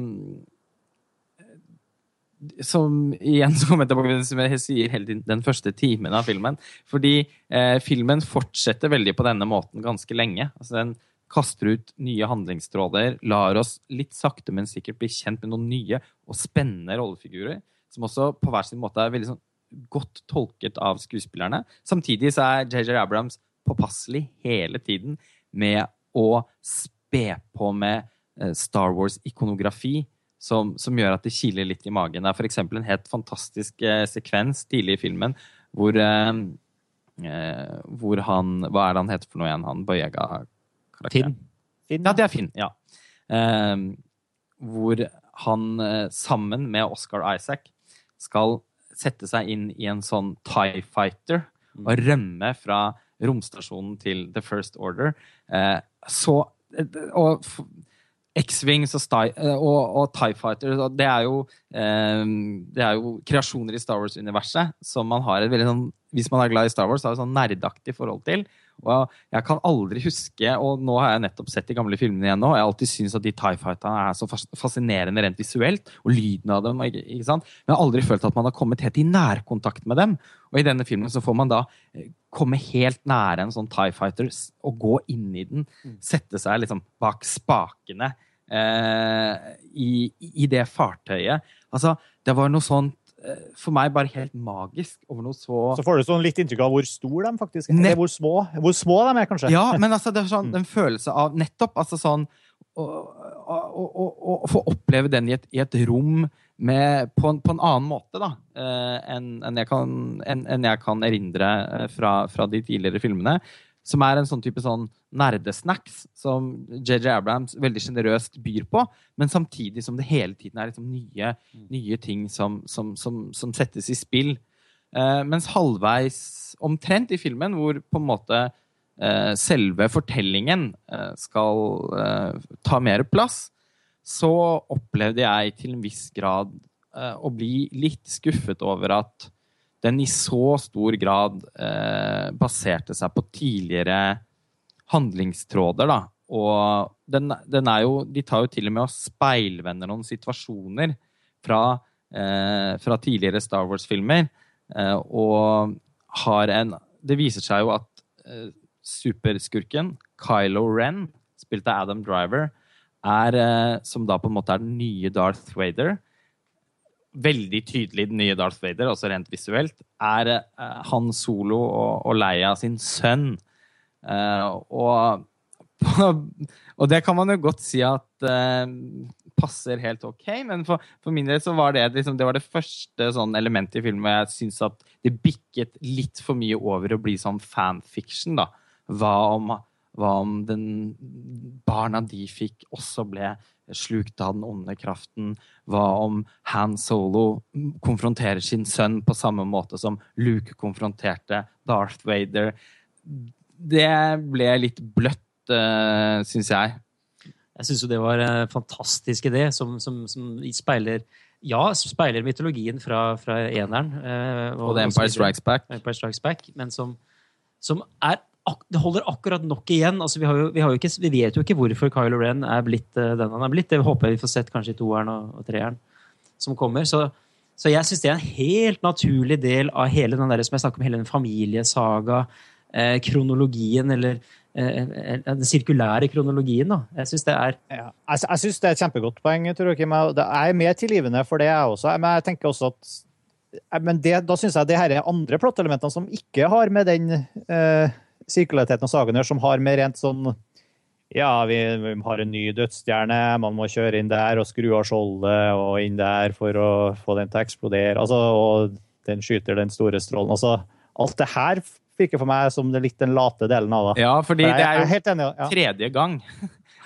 som igjen så kommer jeg tilbake til som jeg sier hele tiden, den første timen av filmen. Fordi eh, filmen fortsetter veldig på denne måten ganske lenge. Altså Den kaster ut nye handlingstråder, lar oss litt sakte, men sikkert bli kjent med noen nye og spennende rollefigurer, som også på hver sin måte er veldig sånn godt tolket av skuespillerne. Samtidig så er JJ Abrams påpasselig hele tiden med å spe på med eh, Star Wars-ikonografi som, som gjør at det kiler litt i magen. Det er f.eks. en helt fantastisk eh, sekvens tidlig i filmen hvor, eh, eh, hvor han Hva er det han heter for noe igjen? Han Boyega-karakteren? Finn. Finn. Ja, det er Finn. ja. Eh, hvor han eh, sammen med Oscar Isaac skal sette seg inn i en sånn Tie Fighter og rømme fra romstasjonen til The First Order. Eh, så eh, Og X-Wings og, eh, og, og Tie Fighter det er, jo, eh, det er jo kreasjoner i Star Wars-universet som man har et veldig sånn Hvis man er glad i Star Wars, har et sånn nerdaktig forhold til. Og jeg kan aldri huske, og nå har jeg nettopp sett de gamle filmene igjen nå, og jeg har alltid syntes at de TIE Fighterne er så fascinerende rent visuelt, og lyden av dem, ikke, ikke sant? Men jeg har aldri følt at man har kommet helt i nærkontakt med dem. Og i denne filmen så får man da eh, komme helt nære en sånn TIE Fighter og gå inn i den, sette seg liksom bak spakene eh, i, i det fartøyet. Altså, det var noe sånt for meg bare helt magisk over noe så Så får du sånn litt inntrykk av hvor stor de faktisk er. Eller hvor små, hvor små de er, kanskje. Ja, men altså, det er sånn, en følelse av nettopp altså sånn å, å, å, å, få oppleve den i et, i et rom med, på, en, på en annen måte da, eh, enn en jeg, enn jeg kan erindre eh, fra, fra de tidligere filmene. Som er en sånn type sånn nerdesnacks som JJ Abrams veldig sjenerøst byr på, men samtidig som det hele tiden er liksom nye, nye ting som, som, som, som settes i spill. Eh, mens halvveis omtrent i filmen, hvor på en måte eh, selve fortellingen eh, skal eh, ta mer plass, så opplevde jeg til en viss grad eh, å bli litt skuffet over at den i så stor grad eh, baserte seg på tidligere handlingstråder, da. Og den, den er jo De tar jo til og med og speilvender noen situasjoner fra, eh, fra tidligere Star Wars-filmer. Eh, og har en Det viser seg jo at eh, superskurken Kylo Ren, spilt av Adam Driver, er, eh, som da på en måte er den nye Darth Vader Veldig tydelig den nye Darth Vader, også rent visuelt, er eh, Han Solo og, og Leia sin sønn. Uh, og, og det kan man jo godt si at uh, passer helt ok, men for, for min del så var det liksom, det var det første sånn elementet i filmen hvor jeg syns at det bikket litt for mye over å bli sånn fanfiction, da. Hva om, hva om den barna de fikk, også ble slukt av den onde kraften? Hva om Han Solo konfronterer sin sønn på samme måte som Luke konfronterte Darth Vader? Det ble litt bløtt, uh, syns jeg. Jeg syns jo det var en fantastisk idé, som, som, som speiler Ja, speiler mytologien fra, fra eneren. eh, Og The Empire Strikes Back. Empire Strikes Back, men som, som er det holder akkurat nok igjen. Altså, vi, jo, vi, ikke, vi vet jo ikke hvorfor Kylo Ren er blitt uh, den han er blitt. Det håper jeg vi får sett kanskje i toeren og, og treeren som kommer. Så, så jeg syns det er en helt naturlig del av hele den der, som jeg snakker om, hele den familiesaga, eh, kronologien, eller eh, eh, den sirkulære kronologien. da. Jeg syns det er Ja. Jeg, jeg syns det er et kjempegodt poeng. Tror jeg, jeg er mer tilgivende for det, jeg også. Men jeg tenker også at men det, da syns jeg det her er andre plottelementene som ikke har med den eh, sirkulariteten av sagene som har med rent sånn Ja, vi, har en ny dødsstjerne, man må kjøre inn der og skru av skjoldet og inn der for å få den til å eksplodere. Altså, og den skyter den store strålen. Altså, alt det her virker for meg som det litt den late delen av det. Ja, fordi det er jo tredje gang.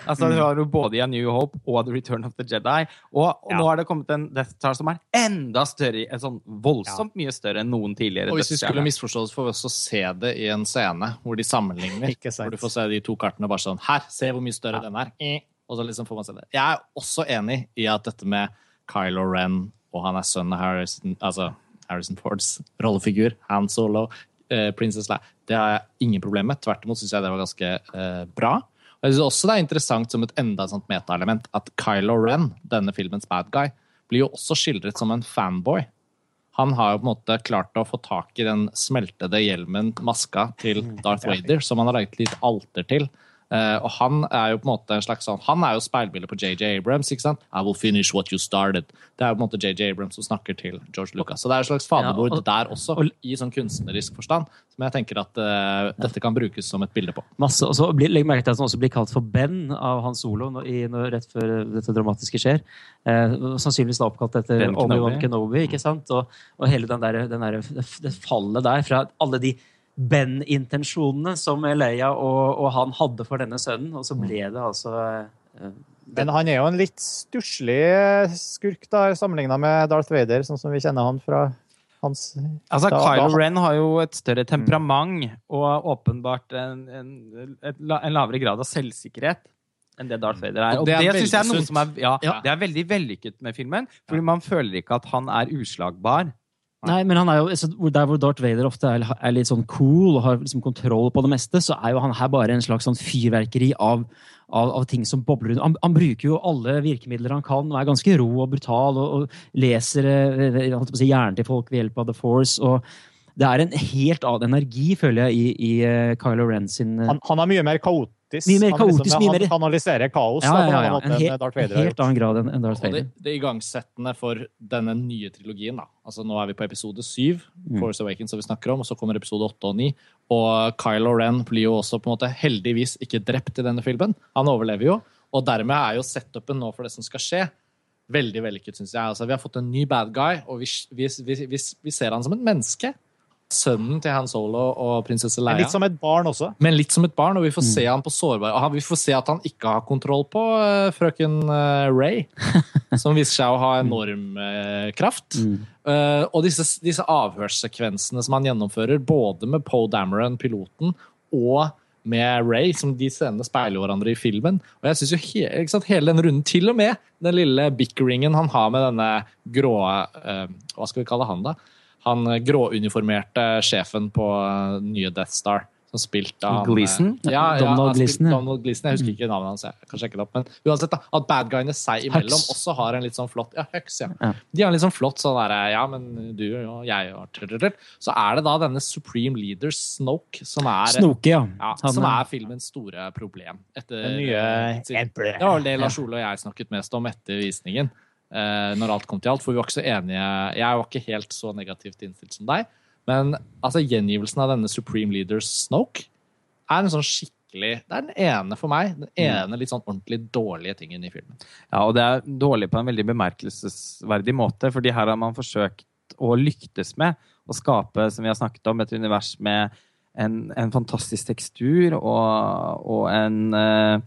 Altså, Du har jo både i A New Hope og The Return of the Jedi. Og, og Ja. nå har det kommet en Death Star som er enda større, en sånn voldsomt mye større enn noen tidligere. Og hvis vi skulle misforstå det, får vi også se det i en scene hvor de sammenligner. Ikke sant. Hvor du får se de to kartene bare sånn Her, se hvor mye større den er. Eh. Og så liksom får man se det. Jeg er også enig i at dette med Kylo Ren, og han er sønnen av Harrison, altså Harrison Fords rollefigur, Han Solo, eh, Princess Leia, det har jeg ingen problem med. Tvert imot syns jeg det var ganske eh, bra. Jeg synes også det er interessant som et enda et sånt metaelement at Kylo Ren, denne filmens bad guy, blir jo også skildret som en fanboy. Han har jo på en måte klart å få tak i den smeltede hjelmen, maska, til Darth Vader, som han har laget litt alter til. Eh, og han er jo på en måte en slags sånn Han er jo speilbildet på JJ Abrams. ikke sant? I will finish what you started. Det er jo på en måte JJ Abrams som snakker til George Lucas. Så det er et slags faderbord Ja, og- der også, og- i sånn kunstnerisk forstand, som jeg tenker at uh, dette kan brukes som et bilde på. Masse, og så blir, Legg merke til at han også blir kalt for Ben av Hans Solo når, i, når, rett før dette dramatiske skjer. Uh, sannsynligvis da oppkalt etter Obi-Wan Kenobi. Kenobi. ikke sant? Og, og hele den der, den der, det fallet der fra alle de Ben-intensjonene som Leia og, og han hadde for denne sønnen, og så ble det altså uh, Men han er jo en litt stusslig skurk da, sammenligna med Darth Vader, sånn som vi kjenner han fra hans Altså, Da- Kylo da- Ren har jo et større temperament og åpenbart en, en, en lavere grad av selvsikkerhet enn det Darth Vader er. Og Og det det, synes jeg er noe sunt. som er, ja, Ja. det er veldig vellykket med filmen, fordi man føler ikke at han er uslagbar. Nei, men han er jo, Der hvor Darth Vader ofte er, er litt sånn cool og har liksom kontroll på det meste, så er jo han her bare en slags sånn fyrverkeri av, av, av ting som bobler rundt. Han, han bruker jo alle virkemidler han kan, og er ganske rå og brutal, og, og leser eh, å si, hjernen til folk ved hjelp av The Force. og Det er en helt annen energi, føler jeg, i, i eh, Kylo Ren sin eh, Han, han er mye mer kaotisk. Mye mer han, liksom, kaotisk, han kanaliserer kaos ja, ja, på en ja, måte En enn helt, Darth Vader har helt gjort. annen grad enn Darth Og det, Vader. det igangsettende for denne nye trilogien, da. Altså Nå er vi på episode syv, Mm. Force Awakens, som vi snakker om, og så kommer episode åtte og ni. Og Kylo Ren blir jo også på en måte heldigvis ikke drept i denne filmen. Han overlever jo, og dermed er jo setupen nå for det som skal skje, veldig vellykket, syns jeg. Altså, vi har fått en ny bad guy, og vi, vi, vi, vi, vi ser han som et menneske. Sønnen til Han Solo og prinsesse Men Leia. litt som et barn også. Men litt som et barn, og vi Mm. får se han på sårbar og Vi får se at han ikke har kontroll på eh, frøken eh, Ray, som viser seg å ha enorm eh, kraft. Mm. Eh, og disse, disse avhørssekvensene som han gjennomfører, både med Poe Dameron, piloten, og med Ray, som de scenene speiler hverandre i filmen. Og jeg synes jo he, ikke sant, hele den runden, til og med den lille bickeringen han har med denne grå Hva skal vi kalle han, da? Han eh, gråuniformerte sjefen på eh, nye Death Star. Som spilt av eh, Gleason? Ja, ja, Donald Gleason, ja. Donald Gleason. Jeg husker ikke navnet hans. Jeg kan sjekke det opp. Men uansett, da, at bad guyene seg imellom Hux. også har en litt sånn flott Ja, Hux, ja. Ja. De har en litt sånn flott sånn derre Ja, men du og jeg og. Så er det da denne Supreme Leader Snoke som er Snoke, ja. ja, som er filmens store problem. Etter, Den nye Emperor. Det var vel det Lars Ole og jeg snakket mest om etter visningen. Eh, når alt kom til alt, for vi var ikke så enige. Jeg var ikke helt så negativt innstilt som deg. Men altså, gjengivelsen av denne Supreme Leader Snoke er en sånn skikkelig Det er den ene for meg. Den ene litt sånn ordentlig dårlige tingen i filmen. Ja, og det er dårlig på en veldig bemerkelsesverdig måte, fordi her har man forsøkt å lyktes med å skape, som vi har snakket om, et univers med en, en fantastisk tekstur og, og en eh,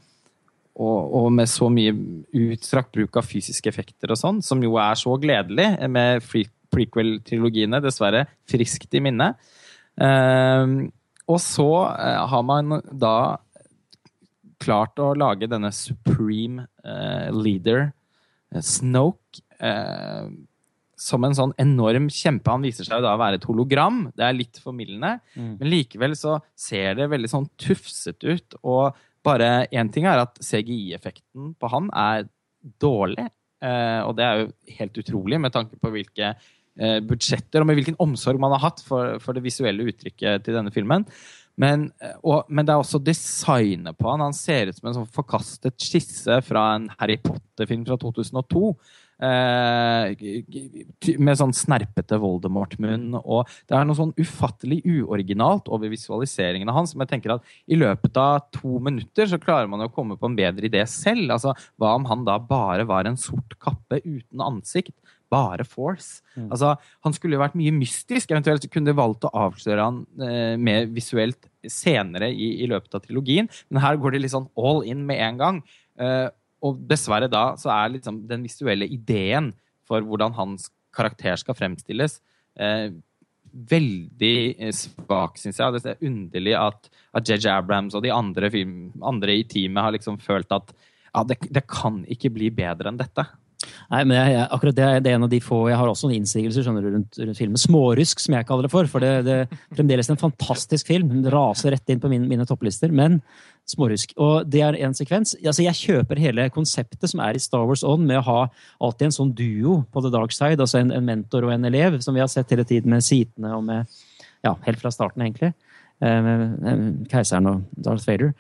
og, og med så mye utstrakt bruk av fysiske effekter og sånn, som jo er så gledelig med prequel-trilogiene, dessverre friskt i minne. Eh, og så eh, har man da klart å lage denne supreme eh, leader, eh, Snoke, eh, som en sånn enorm kjempe. Han viser seg da å være et hologram. Det er litt formildende. Mm. Men likevel så ser det veldig sånn tufset ut. Og bare én ting er at CGI-effekten på han er dårlig. Eh, og det er jo helt utrolig med tanke på hvilke eh, budsjetter og med hvilken omsorg man har hatt for, for det visuelle uttrykket til denne filmen. Men, eh, og, men det er også designet på han. Han ser ut som en sånn forkastet skisse fra en Harry Potter-film fra 2002. Eh, med sånn snerpete Voldemort-munn. Og det er noe sånn ufattelig uoriginalt over visualiseringen av han, som jeg tenker at i løpet av to minutter så klarer man å komme på en bedre idé selv. Altså, hva om han da bare var en sort kappe uten ansikt? Bare force. Altså, han skulle jo vært mye mystisk. Eventuelt kunne de valgt å avsløre han eh, mer visuelt senere i, i løpet av trilogien. Men her går det litt sånn all in med en gang. Eh, og dessverre da så er liksom den visuelle ideen for hvordan hans karakter skal fremstilles, eh, veldig eh, svak, syns jeg. Det er underlig at, at JJ Abrams og de andre, film, andre i teamet har liksom følt at ja, det, det kan ikke bli bedre enn dette. Nei, men jeg, akkurat det, det er en av de få Jeg har også noen innsigelser skjønner du, rundt, rundt filmen. Smårusk, som jeg kaller det for. For det, det er fremdeles en fantastisk film. Den raser rett inn på mine, mine topplister. Men smårusk. Og det er en sekvens. Altså, jeg kjøper hele konseptet som er i Star Wars On, med å ha alltid en sånn duo på the dark side. Altså en, en mentor og en elev, som vi har sett hele tiden med Sitene og med Ja, helt fra starten, egentlig. Eh, med, Keiseren og Darth Vader.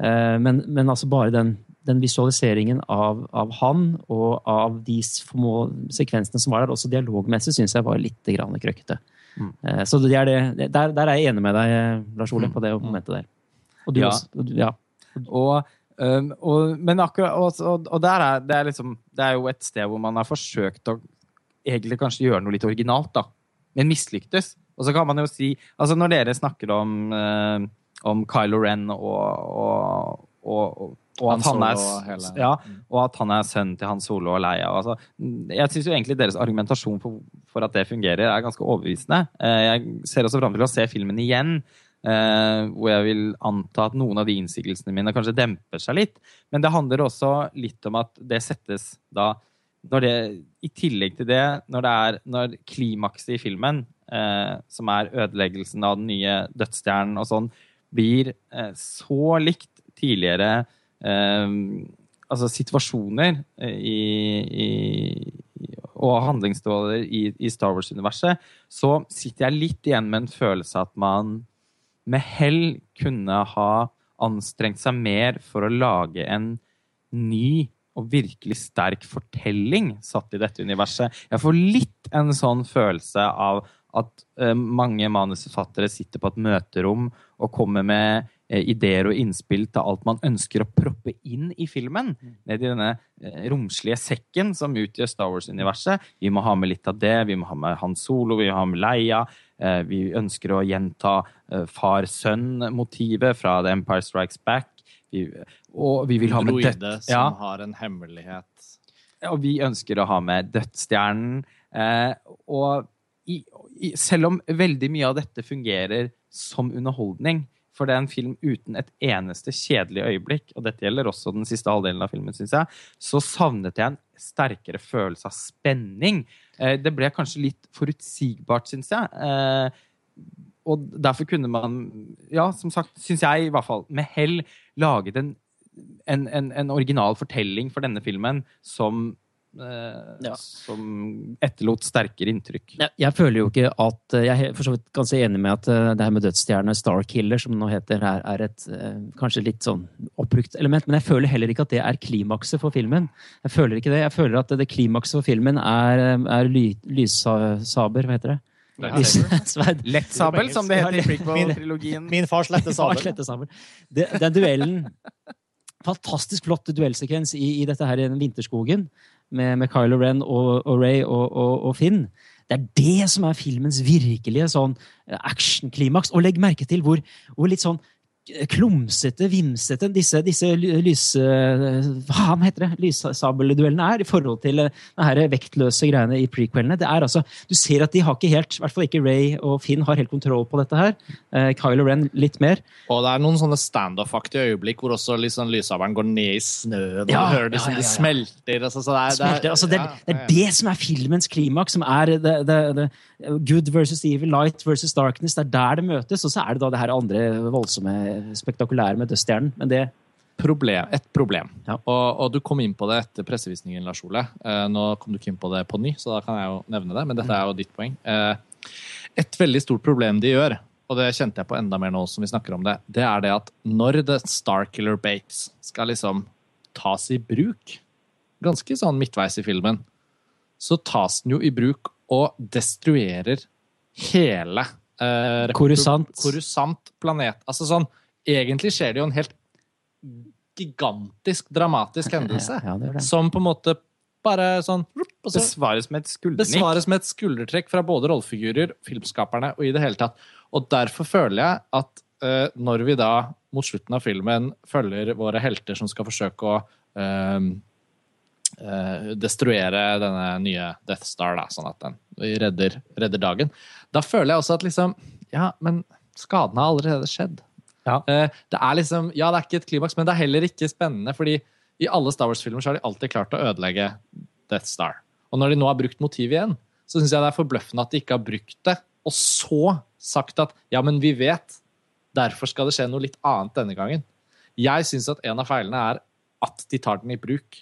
Eh, men, men altså bare den, den visualiseringen av, av han og av de små sekvensene som var der, også dialogmessig, syns jeg var litt krøkkete. Mm. Eh, Så det er det, der, der er jeg enig med deg, eh, Lars Ole, på det momentet der. Og du Ja. også. og Ja. Og, og, men akkurat, og, og, der er det, er liksom, det er jo et sted hvor man har forsøkt å egentlig kanskje gjøre noe litt originalt, da. Men mislyktes. Og så kan man jo si altså Når dere snakker om, øh, om Kylo Ren og, og, og, og, at Han er, ja, og at han er sønnen til Han Solo og Leia. Altså, jeg syns egentlig deres argumentasjon for, for at det fungerer, er ganske overbevisende. Eh, Jeg ser også fram til å se filmen igjen. Eh, hvor jeg vil anta at noen av de innsigelsene mine kanskje demper seg litt. Men det handler også litt om at det settes da når det, I tillegg til det, når det er når klimakset i filmen, eh, som er ødeleggelsen av den nye dødsstjernen og sånn, blir så likt tidligere altså situasjoner i, i, og handlingsstråler i, i Star Wars-universet, så sitter jeg litt igjen med en følelse at man med hell kunne ha anstrengt seg mer for å lage en ny og virkelig sterk fortelling satt i dette universet. Jeg får litt en sånn følelse av at eh, mange manusforfattere sitter på et møterom og kommer med ideer og innspill til alt man ønsker å proppe inn i filmen. Ned i denne eh, romslige sekken som utgjør Star Wars-universet. Vi må ha med litt av det. Vi må ha med Han Solo, vi må ha med Leia. Eh, vi ønsker å gjenta eh, far-sønn-motivet fra The Empire Strikes Back. Vi, og vi vil ha med Droide død... som Ja. har en hemmelighet. Og vi ønsker å ha med Dødsstjernen. Eh, og i, i, selv om veldig mye av dette fungerer som underholdning, for det er en film uten et eneste kjedelig øyeblikk, og dette gjelder også den siste halvdelen av filmen, syns jeg, så savnet jeg en sterkere følelse av spenning. Eh, det ble kanskje litt forutsigbart, syns jeg. Eh, og derfor kunne man, ja, som sagt, syns jeg i hvert fall, med hell laget en, en, en, en original fortelling for denne filmen som Ja. som etterlot sterkere inntrykk. Jeg, jeg føler jo ikke at Jeg er for så vidt ganske enig med at eh, det her med dødsstjerne, Starkiller, som det nå heter, her, er et eh, kanskje litt sånn oppbrukt element. Men jeg føler heller ikke at det er klimakset for filmen. Jeg føler ikke det. Jeg føler at det, det klimakset for filmen er, eh, er ly, lyssaber, hva heter det? Lettsabel, som det heter i Min- prequel-trilogien. Min fars lette sabel. Det, den duellen Fantastisk flott duellsekvens i, i dette her i den vinterskogen med, med Kylo Ren og, og Ray og, og, og Finn. Det er det som er filmens virkelige sånn eh, actionklimaks. Og legg merke til hvor, hvor litt sånn klumsete, vimsete disse, disse ly- lys... eh, Hva heter det? Lyssabelduellene er i forhold til de det her vektløse greiene i prequelene. Det er altså, Du ser at de har ikke helt, i hvert fall ikke Ray og Finn har helt kontroll på dette her. Eh, Kylo Ren litt mer. Og det er noen sånne standoff-aktige øyeblikk hvor også liksom lyssabelen går ned i snøen, og Ja, du hører liksom ja, ja, det smelter. Altså, det er, smelter. Altså, det, er, det er det som er filmens klimaks, som er det, det, det, good versus evil, light versus darkness. Det er der det møtes, og så er det da det her andre voldsomme, spektakulære med dødsstjernen. Men det problem, et problem. Ja. Og, og du kom inn på det etter pressevisningen, Lars Ole. Eh, nå kom du ikke inn på det på ny, så da kan jeg jo nevne det, men dette er jo ditt poeng. Eh, et veldig stort problem de gjør, og det kjente jeg på enda mer nå som vi snakker om det, det er det at når The Starkiller Bates skal liksom tas i bruk, ganske sånn midtveis i filmen, så tas den jo i bruk og destruerer hele eh, Korusant. Coruscant planet. Altså sånn, egentlig skjer det jo en helt gigantisk dramatisk hendelse. Ja, det det. Som på en måte bare sånn og så Besvares med et skuldernikk. besvares med et skuldertrekk fra både rollefigurer, filmskaperne og i det hele tatt. Og derfor føler jeg at uh, når vi da mot slutten av filmen følger våre helter som skal forsøke å uh, uh, destruere denne nye Death Star, da, sånn at den redder, redder dagen, da føler jeg også at liksom Ja, men skaden har allerede skjedd. Ja. Eh, det er liksom Ja, det er ikke et klimaks, men det er heller ikke spennende, fordi i alle Star Wars-filmer så har de alltid klart å ødelegge Death Star. Og når de nå har brukt motivet igjen, så syns jeg det er forbløffende at de ikke har brukt det, og så sagt at ja, men vi vet, derfor skal det skje noe litt annet denne gangen. Jeg syns at en av feilene er at de tar den i bruk.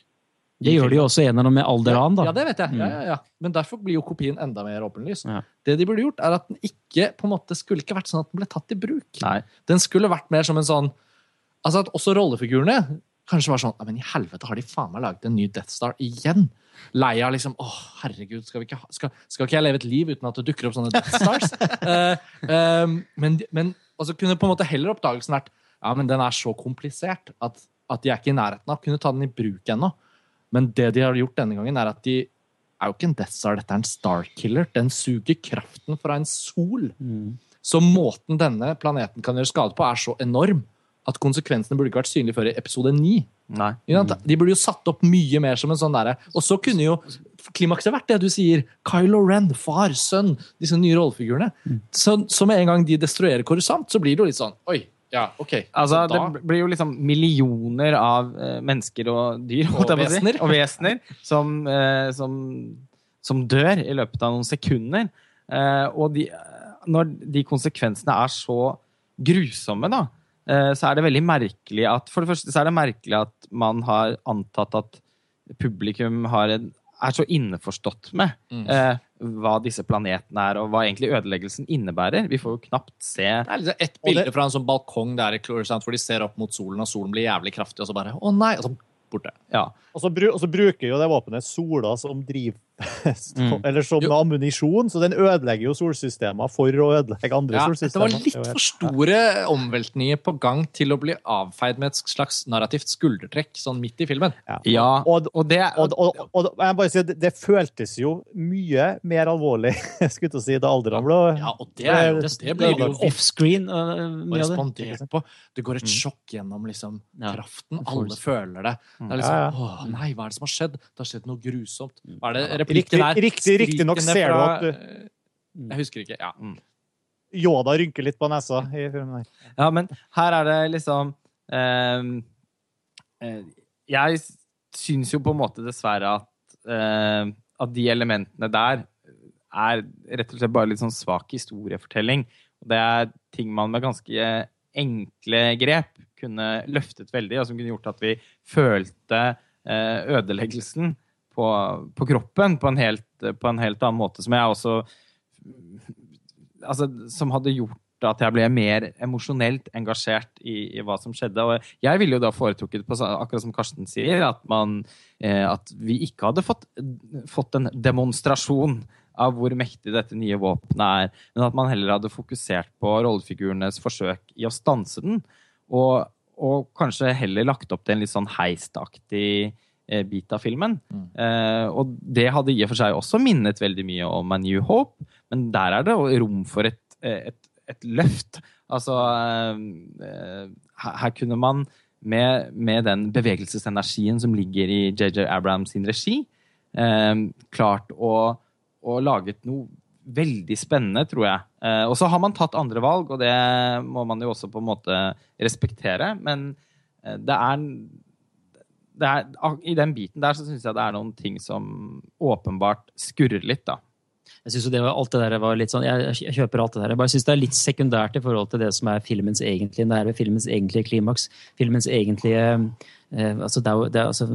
Det gjør de jo også gjennom med Alderan, da. Ja, det vet jeg. Ja, ja, ja. Men derfor blir jo kopien enda mer åpenlys. Det de burde gjort, er at den ikke på en måte skulle ikke vært sånn at den ble tatt i bruk. Nei. Den skulle vært mer som en sånn Altså at også rollefigurene kanskje var sånn «Ja, Men i helvete, har de faen meg laget en ny Death Star igjen? Lei av liksom Å, herregud, skal, vi ikke ha, skal, skal ikke jeg leve et liv uten at det dukker opp sånne Death Stars? uh, um, men men altså, kunne på en måte heller oppdagelsen vært Ja, men den er så komplisert at, at de er ikke i nærheten av å kunne ta den i bruk ennå. Men det de har gjort denne gangen, er at de er jo ikke en Death Star, dette er en Starkiller. Den suger kraften fra en sol. Mm. Så måten denne planeten kan gjøre skade på, er så enorm at konsekvensene burde ikke vært synlige før i episode 9. Nei. De burde jo satt opp mye mer som en sånn derre Og så kunne jo klimakset vært det du sier. Kylo Ren, far, sønn, disse nye rollefigurene. Så, så med en gang de destruerer Coruscant, så blir det jo litt sånn Oi, ja, OK. Altså, da- det blir jo liksom millioner av eh, mennesker og dyr Og vesener. og vesener som, eh, som, som dør i løpet av noen sekunder. Eh, og de, når de konsekvensene er så grusomme, da, eh, så er det veldig merkelig at For det første så er det merkelig at man har antatt at publikum har en, er så innforstått med Mm. eh, hva disse planetene er, og hva egentlig ødeleggelsen innebærer. Vi får jo knapt se Det er liksom ett bilde det- fra en sånn balkong der hvor de ser opp mot solen, og solen blir jævlig kraftig, og så bare Å nei! Og så borte. ja, Og så, bru, og så bruker jo det våpenet sola som driv... Mm. Eller som Jo. ammunisjon, så den ødelegger jo solsystemer for å ødelegge andre Ja, det var litt for store omveltninger på gang til å bli avfeid med et slags narrativt skuldertrekk sånn midt i filmen. ja. Og, Og det og, og, og, jeg bare sier, det, det føltes jo mye mer alvorlig skulle jeg til å si, da alderen ble Ja, og det, er det, det blir jo Offscreen. uh, av det. respondert på. Det går et sjokk gjennom liksom, Ja. kraften. Alle føler det. Det er liksom, ja. Åh, nei, hva er det som har skjedd? Det har skjedd noe grusomt. Hva er det Riktig- riktig- riktig nok ser ser du at du- Jeg husker ikke. Ja. Yoda rynker litt på nesa i filmen der. Ja, men her er det liksom ehm, eh, Jeg syns jo på en måte dessverre at, eh, at de elementene der er rett og slett bare litt sånn svak historiefortelling. Og det er ting man med ganske enkle grep kunne løftet veldig, og som kunne gjort at vi følte eh, ødeleggelsen på, på kroppen på en, helt, på en helt annen måte, som jeg også altså, som hadde gjort at jeg ble mer emosjonelt engasjert i, i hva som skjedde. Og jeg ville jo da foretrukket, på, akkurat som Karsten sier, at, man, eh, at vi ikke hadde fått, fått en demonstrasjon av hvor mektig dette nye våpenet er, men at man heller hadde fokusert på rollefigurenes forsøk i å stanse den, og, og kanskje heller lagt opp til en litt sånn heistaktig eh, bit av filmen. Eh, og det hadde i og for seg også minnet veldig mye om A New Hope, men der er det rom for et, eh, et, et løft. Altså eh, eh, her, kunne man med, med den bevegelsesenergien som ligger i JJ Abrams sin regi, eh, klart å, å laget noe veldig spennende, tror jeg. Eh, og så har man tatt andre valg, og det må man jo også på en måte respektere. Men det er er, I den biten der så syns jeg det er noen ting som åpenbart skurrer litt, da. Jeg synes det var, alt det der var litt sånn, jeg, jeg kjøper alt det der. Jeg bare synes det er litt sekundært i forhold til det som er filmens egentlige nerve, filmens egentlige klimaks. Filmens egentlige eh, altså det er, det er altså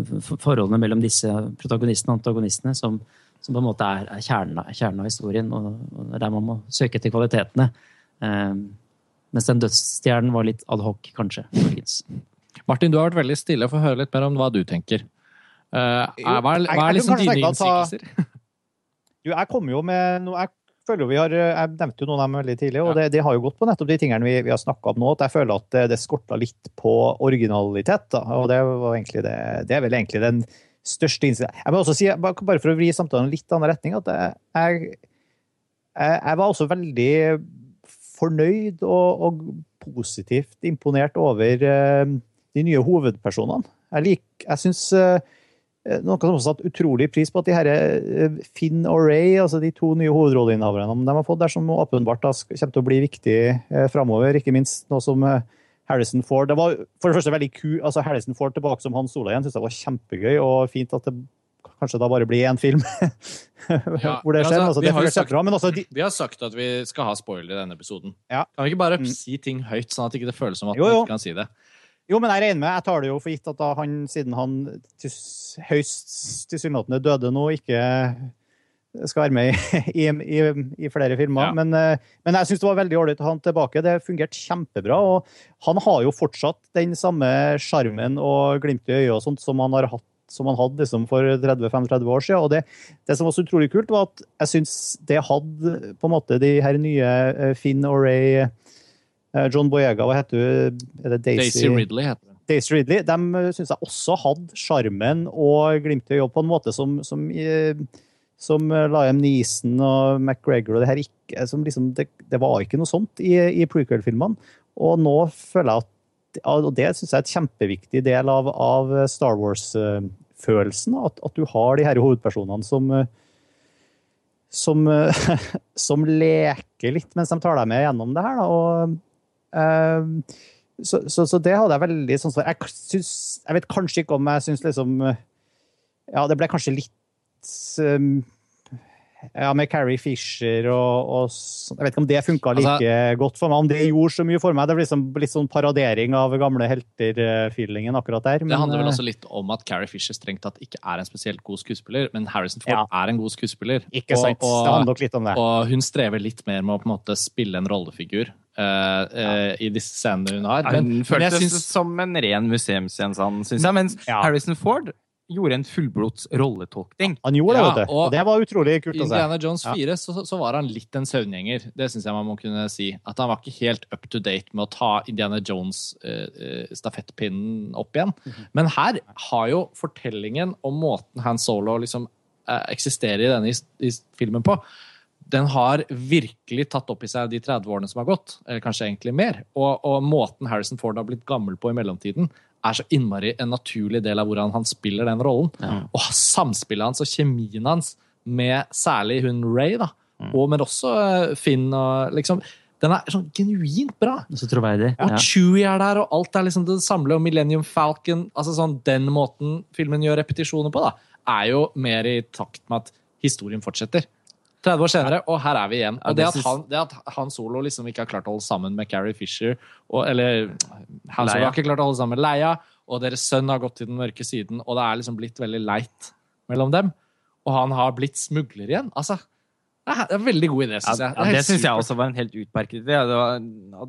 forholdene mellom disse protagonistene og antagonistene som, som på en måte er, er kjernen, kjernen av historien, og, og er der man må søke etter kvalitetene. Eh, mens den dødsstjernen var litt ad hoc, kanskje. muligens. Martin, du har vært veldig stille. Få høre litt mer om hva du tenker. Uh, er, hva er, hva er liksom dine innsigelser? Du, jeg kom jo med noe, jeg føler jo vi har, jeg nevnte jo noen av dem veldig tidlig, og det, det har jo gått på nettopp de tingene vi, vi har snakka om nå. At jeg føler at det, det skorta litt på originalitet. Da. Og det, var egentlig det, det er vel egentlig den største innsikten. Jeg må også si, bare for å vri samtalen litt annen retning, at jeg, jeg, jeg var også veldig fornøyd og, og positivt imponert over uh, de nye hovedpersonene. Jeg, lik, jeg syns uh, noen som har satt utrolig pris på at de her uh, Finn og Ray, altså de to nye hovedrolleinnehaverne de har fått der, som åpenbart da, kommer til å bli viktig uh, framover, ikke minst nå som Harrison Ford Det var for det første veldig ku, altså Harrison Ford tilbake som Hans Ola igjen, syns jeg var kjempegøy og fint at det kanskje da bare blir én film Ja, hvor det skjer. altså, Altså, vi det har sagt- bra, men altså, de, Vi har sagt at vi skal ha spoiler i denne episoden. Ja. Kan vi ikke bare Mm. si ting høyt, sånn at det ikke føles som at Jo, jo. ikke kan si det? Jo, men jeg regner med, jeg tar det jo for gitt at han, siden han til, høyst tilsynelatende døde nå, ikke skal være med i, i, i flere filmer. Ja. Men, eh, men jeg syns det var veldig ålreit å ha han tilbake. Det fungerte kjempebra. Og han har jo fortsatt den samme sjarmen og glimtet i øyet og sånt som han har hatt som han hadde liksom for 30-35 år siden. Og det, det som var så utrolig kult, var at jeg syns det hadde på en måte de her nye eh, Finn og Ray John Boyega, hva heter hun? Det Daisy Ridley heter det. Daisy Ridley, de syns jeg også hadde sjarmen og glimtet i øyet på en måte som, som, eh, som Liam Neeson og McGregor og det her ikke som liksom, det, det var ikke noe sånt i, i prequel-filmene. Og nå føler jeg at og det syns jeg er et kjempeviktig del av, av Star Wars-følelsen. At, at du har de her hovedpersonene som eh, som, eh, som leker litt mens de tar deg med gjennom det her. Da. Og, eh, så, så, så det hadde jeg veldig sånn for. Jeg, syns, jeg vet kanskje ikke om jeg syns liksom eh, Ja, det ble kanskje litt eh, ja, med Carrie Fisher og, og. Jeg vet ikke om det funka like Altså- godt for meg. Om det gjorde så mye for meg. Det blir liksom, litt sånn paradering av gamle helter-feelingen akkurat der. Det handler vel eh, også litt om at Carrie Fisher strengt tatt ikke er en spesielt god skuespiller, men Harrison Ford Ja. er en god skuespiller. Ikke sant. Og, det handler nok litt om det. og hun strever litt mer med å på en måte spille en rollefigur Uh, uh, ja. i disse scenene hun har. Men, men føltes jeg synes, som en ren museumsgjenstand, syns jeg. Mens Ja. Harrison Ford gjorde en fullblods rolletolkning. Han gjorde det, Ja, vet du. og- Og det var utrolig kult å se. Indiana Jones Ja. 4 så, så var han litt en søvngjenger. Det syns jeg man må kunne si. At han var ikke helt up to date med å ta Indiana Jones-stafettpinnen opp igjen. Mhm. Men her har jo fortellingen om måten Han Solo liksom eh, eksisterer i denne i, i filmen på, den har virkelig tatt opp i seg de 30 årene som har gått, eller kanskje egentlig mer. Og, og måten Harrison Ford har blitt gammel på i mellomtiden, er så innmari en naturlig del av hvordan han spiller den rollen. Og samspillet hans og kjemien hans med særlig hun Ray, da, og men også eh, Finn og liksom Den er sånn genuint bra. Så troverdig. Og Ja. Chewie er der, og alt er liksom det samler, Og Millennium Falcon altså sånn, Den måten filmen gjør repetisjoner på, da, er jo mer i takt med at historien fortsetter. 30 år senere, og her er vi igjen. Og det at han, det at han Solo liksom ikke har klart å holde sammen med Carrie Fisher, og, eller Han Solo har ikke klart å holde sammen med Leia, og deres sønn har gått til den mørke siden, og det er liksom blitt veldig leit mellom dem. Og han har blitt smugler igjen. Altså, det er en veldig god idé, syns jeg. ja, det syns jeg også var en helt utmerket idé. Det, var,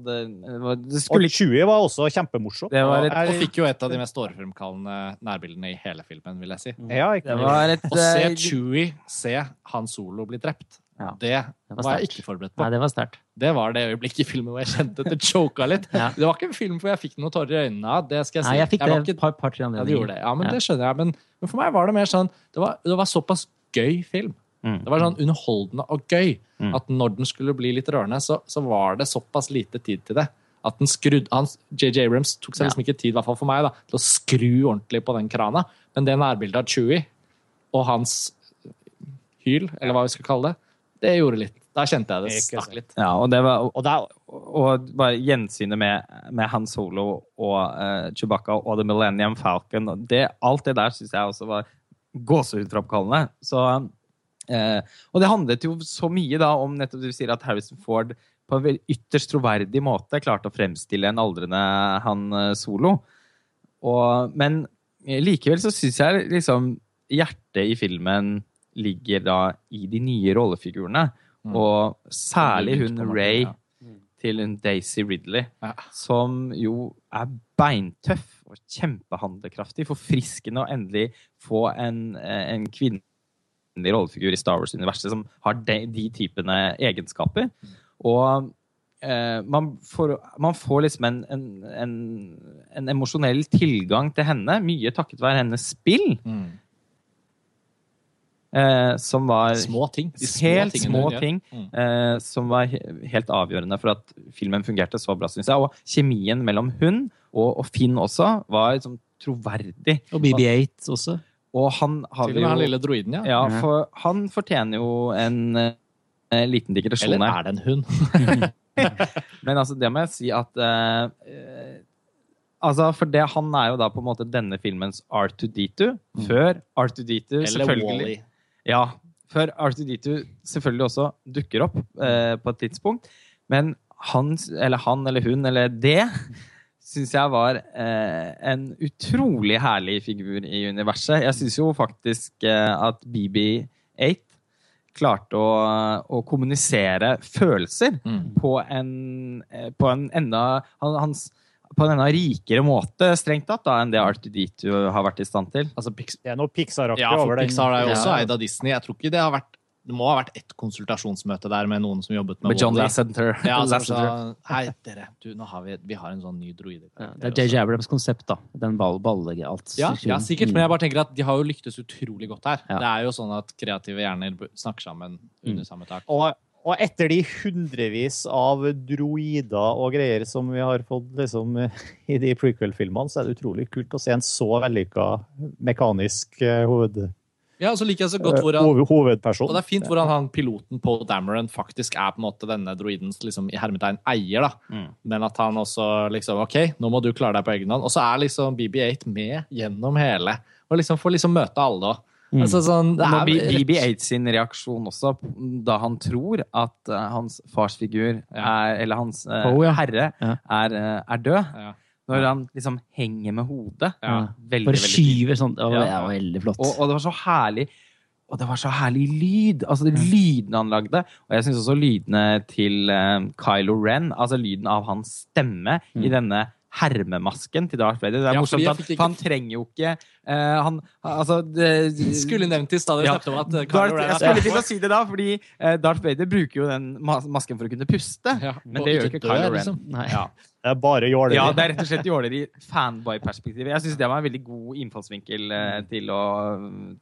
det, var, det skulle Og Chewie var også kjempemorsom. Det var et- Og fikk jo et av de mest årefremkallende nærbildene i hele filmen, vil jeg si. ja, ikke Det var et Å se eh, Chewie se Han Solo bli drept, Ja, det var var jeg ikke forberedt Nei, på. det var sterkt. Det var det øyeblikket i filmen hvor jeg kjente at det choka litt. Ja. Det var ikke en film hvor jeg fikk noen tårer i øynene av, det skal jeg si. Nei, jeg fikk det ikke- et par, par tre Ja, det anledninger. gjorde det. Ja, men Ja. det skjønner jeg. Men, men for meg var det mer sånn Det var, det var såpass gøy film. Mm. Det var sånn underholdende og gøy. Mm. At når den skulle bli litt rørende, så, så var det såpass lite tid til det. At den skrudde han, JJ Abrams tok seg Ja. liksom ikke tid, i hvert fall for meg, da, til å skru ordentlig på den krana. Men det nærbildet av Chewie og hans hyl, eller hva vi skal kalle det, det gjorde litt. Da kjente jeg det stakk litt. Ja, og det var Og der, og bare gjensynet med, med Han Solo og uh, Chewbacca og The Millennium Falcon og det, Alt det der syns jeg også var gåsehudframkallende. Så eh, Og det handlet jo så mye da om nettopp det du sier at Harrison Ford på en ytterst troverdig måte klarte å fremstille en aldrende Han eh, Solo. Og, men eh, likevel så syns jeg liksom hjertet i filmen ligger da i de nye rollefigurene. Mm. Og særlig hun Ray ja. til hun Daisy Ridley, Ja. som jo er beintøff og kjempehandlekraftig. Forfriskende å endelig få en, eh, en kvinne kvinnelig rollefigur i Star Wars-universet som har de, de typene egenskaper. Og eh, man, får, man får liksom en, en, en, en emosjonell tilgang til henne, mye takket være hennes spill. Mm. Eh, som var Små ting. Helt små ting Mm. eh, som var helt avgjørende for at filmen fungerte så bra, syns jeg. Og kjemien mellom hun og, og Finn også var liksom troverdig. Og BB8 også. Og han har Til og med han lille droiden, ja. Ja, for han fortjener jo en en liten digresjon Eller er det en hund? Men altså, det må jeg si at eh, eh, Altså, for det, Han er jo da på en måte denne filmens R2D2. Før R2D2 Eller selvfølgelig Wally. Ja, før R2D2 selvfølgelig også dukker opp uh, på et tidspunkt. Men han, eller han eller hun eller det syns jeg var eh, en utrolig herlig figur i universet. Jeg syns jo faktisk eh, at BB8 klarte å, å kommunisere følelser Mm. på en, eh, på en enda han, hans, på en enda rikere måte, strengt tatt, da, enn det R2D2 har vært i stand til. Altså, Det er noe Pixar-aktig ja, over det. Pixar er jo også Ja. eid av Disney. Jeg tror ikke det har vært det må ha vært ett konsultasjonsmøte der med noen som jobbet med, Med John Wall-E. Ja, altså, Hei, dere, du, nå har vi, vi har en sånn ny droide. Ja, det er JJ Abrams konsept, da. Den ball, ballegge, alt. Ja, ja, sikkert, men jeg bare tenker at de har jo lyktes utrolig godt her. Ja. Det er jo sånn at kreative hjerner snakker sammen under samme tak. Og, og etter de hundrevis av droider og greier som vi har fått liksom, i de prequel-filmene, så er det utrolig kult å se en så vellykka mekanisk eh, hoved, Ja, og så liker jeg så godt hvor han, hovedperson. Og det er fint hvordan han piloten Paul Dameron faktisk er på en måte denne droidens liksom, i hermetegn eier. da. Mm. Men at han også liksom OK, nå må du klare deg på egen hånd. Og så er liksom BB8 med gjennom hele. Og liksom får liksom møte alle òg. Altså, sånn, er, BB8 sin reaksjon også, da han tror at uh, hans farsfigur, Ja. er, eller hans uh, oh, ja. herre, Ja. er, uh, er død. Når han liksom henger med hodet. Ja. Veldig, Bare skyver sånn. Det var, ja. veldig flott. Og, og det var så herlig og det var så herlig lyd. Altså de lydene han lagde. Og jeg syns også lydene til eh, Kylo Ren, altså lyden av hans stemme i denne hermemasken til Darth Vader. Det er Ja, morsomt, at, ikke- for han trenger jo ikke uh, han, altså, det, Skulle nevnt i stad Ja. at uh, Darth, jeg skulle til å si det da, fordi uh, Darth Vader bruker jo den masken for å kunne puste. Ja, Men det gjør ikke ikke Kylo Ren. liksom. Ja. Det er bare jåleri. Ja, det er rett og slett jåleri fanboy-perspektivet. Jeg syns det var en veldig god innfallsvinkel uh, til, å,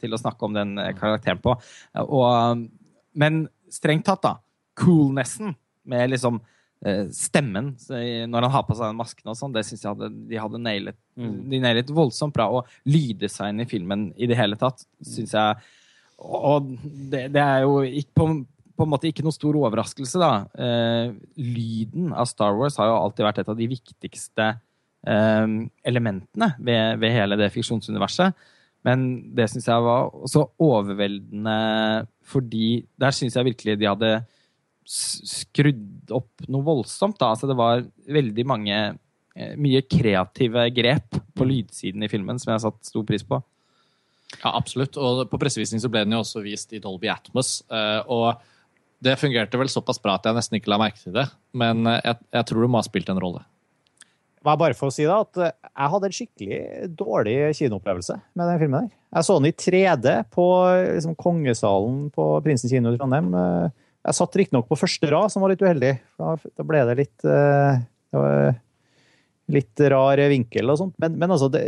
til å snakke om den eh, karakteren på. Eh, Og, men strengt tatt, da. Coolnessen med liksom eh, stemmen når han har på seg den masken og sånn, det syns jeg hadde, de hadde nailet, de nailet voldsomt bra. Og lyddesign i filmen i det hele tatt syns jeg Og det, det er jo ikke på på en måte ikke noe stor overraskelse, da. Eh, lyden av Star Wars har jo alltid vært et av de viktigste eh, elementene ved, ved hele det fiksjonsuniverset. Men det syns jeg var så overveldende fordi der syns jeg virkelig de hadde s- skrudd opp noe voldsomt. Da. Altså, det var veldig mange eh, mye kreative grep på lydsiden i filmen som jeg satt stor pris på. Ja, absolutt. Og på pressevisning så ble den jo også vist i Dolby Atmos. eh, Og det fungerte vel såpass bra at jeg nesten ikke la merke til det. Men eh, jeg, jeg tror det må ha spilt en rolle. Bare for å si da, at jeg hadde en skikkelig dårlig kinoopplevelse med den filmen. der. Jeg så den i 3D på liksom, Kongesalen på Prinsen kino i Trondheim. Jeg satt riktignok på første rad, som var litt uheldig. Da ble det litt uh, litt rar vinkel og sånt. Men, men altså, det,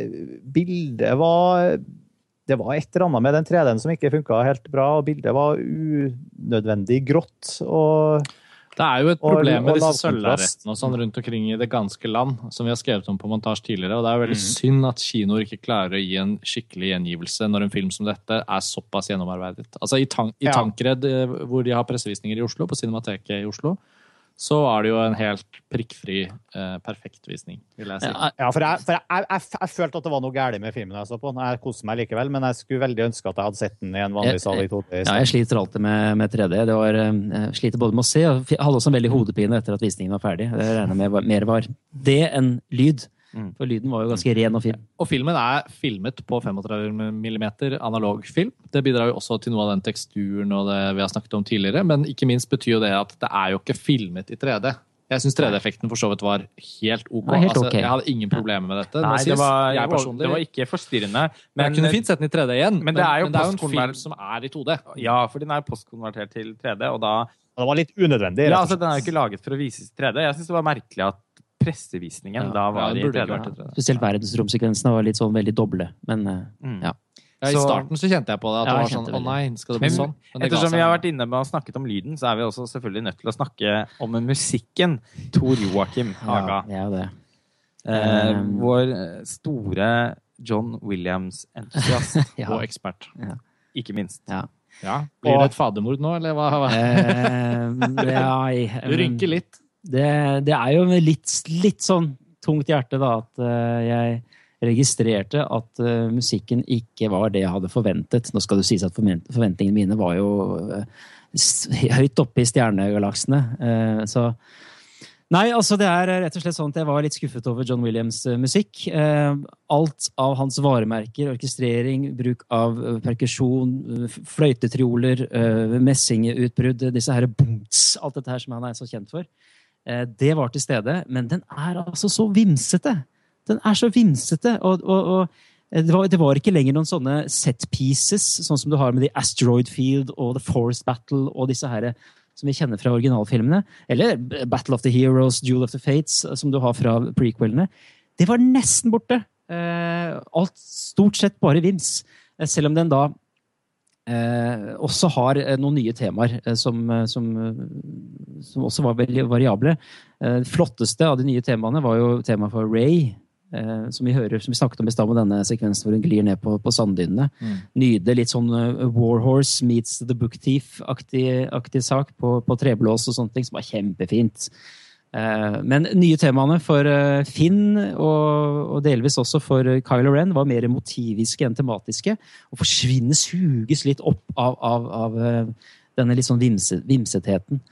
bildet var Det var et eller annet med den 3D-en som ikke funka helt bra, og bildet var unødvendig grått. og Det er jo et Og- problem med og disse sølvlerretene og sånn rundt omkring i det ganske land, som vi har skrevet om på montasje tidligere. Og det er jo veldig synd at kinoer ikke klarer å gi en skikkelig gjengivelse når en film som dette er såpass gjennomarbeidet. Altså I, tank, i Ja. Tankred, eh, hvor de har pressevisninger i Oslo, på Cinemateket i Oslo, så er det jo en helt prikkfri, eh, perfekt visning, vil jeg si. Ja, for, jeg, for jeg, jeg, jeg, jeg følte at det var noe galt med filmen jeg så på. Jeg koste meg likevel, men jeg skulle veldig ønske at jeg hadde sett den i en vanlig sal i 2D. Ja, jeg sliter alltid med, med 3D. Det var, eh, jeg sliter både med å se og hadde også en veldig hodepine etter at visningen var ferdig. Det regner jeg med mer var det enn lyd. For lyden var jo ganske ren og fin. Og filmen er filmet på 35 mm analog film. Det bidrar jo også til noe av den teksturen og det vi har snakket om tidligere, men ikke minst betyr jo det at det er jo ikke filmet i 3D. Jeg syns 3D-effekten for så vidt var helt OK. Nei, helt altså. Jeg hadde ingen problemer med dette. Nei, det var, jeg det var, personlig, det var ikke forstyrrende. men jeg kunne fint sett den i 3D igjen. men det er jo en film som er i 2D. Ja, for den er postkonvertert til 3D, og da Den var litt unødvendig. Ja, altså. Den er jo ikke laget for å vises i 3D. Jeg syns det var merkelig at pressevisningen Ja. da Ja, var den i burde ikke 3D. vært i 3D. Spesielt verdensromsekvensene var litt sånn veldig doble. Men eh, Mm. ja. Ja, I starten så kjente jeg på det. At Ja, det var sånn Å nei, skal det bli Men sånn? Men det Ettersom vi har vært inne med og snakket om lyden, så er vi også selvfølgelig nødt til å snakke om musikken. Tor Joakim Haga. det er det. Eh, Um, vår eh, store John Williams-entusiast, Ja. Og ekspert. ikke minst. Ja. Ja. Blir det et fadermord nå, eller hva? Eh, nei, Du rynker litt. Det, det er jo litt, litt sånn tungt hjerte da, at eh, jeg registrerte at eh, musikken ikke var det jeg hadde forventet. Nå skal det sies at forvent- forventningene mine var jo eh, høyt oppe i stjernegalaksene. Så Nei, altså det er rett og slett sånn at jeg var litt skuffet over John Williams' musikk. Alt av hans varemerker, orkestrering, bruk av perkusjon, fløytetrioler, messingutbrudd, disse her boots, alt dette her som han er så kjent for. Eh, Det var til stede, men den er altså så vimsete. Den er så vimsete, og, og, og eh, det, var, det var ikke lenger noen sånne set pieces, sånn som du har med The Asteroid Field og The Forest Battle og disse her som vi kjenner fra originalfilmene. Eller Battle of the Heroes, Duel of the Fates, som du har fra prequelene. Det var nesten borte. Eh, alt stort sett bare vims. Eh, Selv om den da eh, også har eh, noen nye temaer eh, som, eh, som, som også var veldig variable. Eh, Det flotteste av de nye temaene var jo temaet for Ray. eh, Som vi hører, som vi snakket om i stad med denne sekvensen hvor hun glir ned på, på sanddynene. Mm. Nydelig, litt sånn uh, Warhorse meets The Book Thief-aktig aktig sak på, på treblås og sånne ting, som var kjempefint. Eh, Men nye temaene for eh, Finn, og, delvis også for Kylo Ren, var mer motiviske enn tematiske. Og forsvinner, suges litt opp av, av, av eh, denne litt sånn vimse, vimsetheten.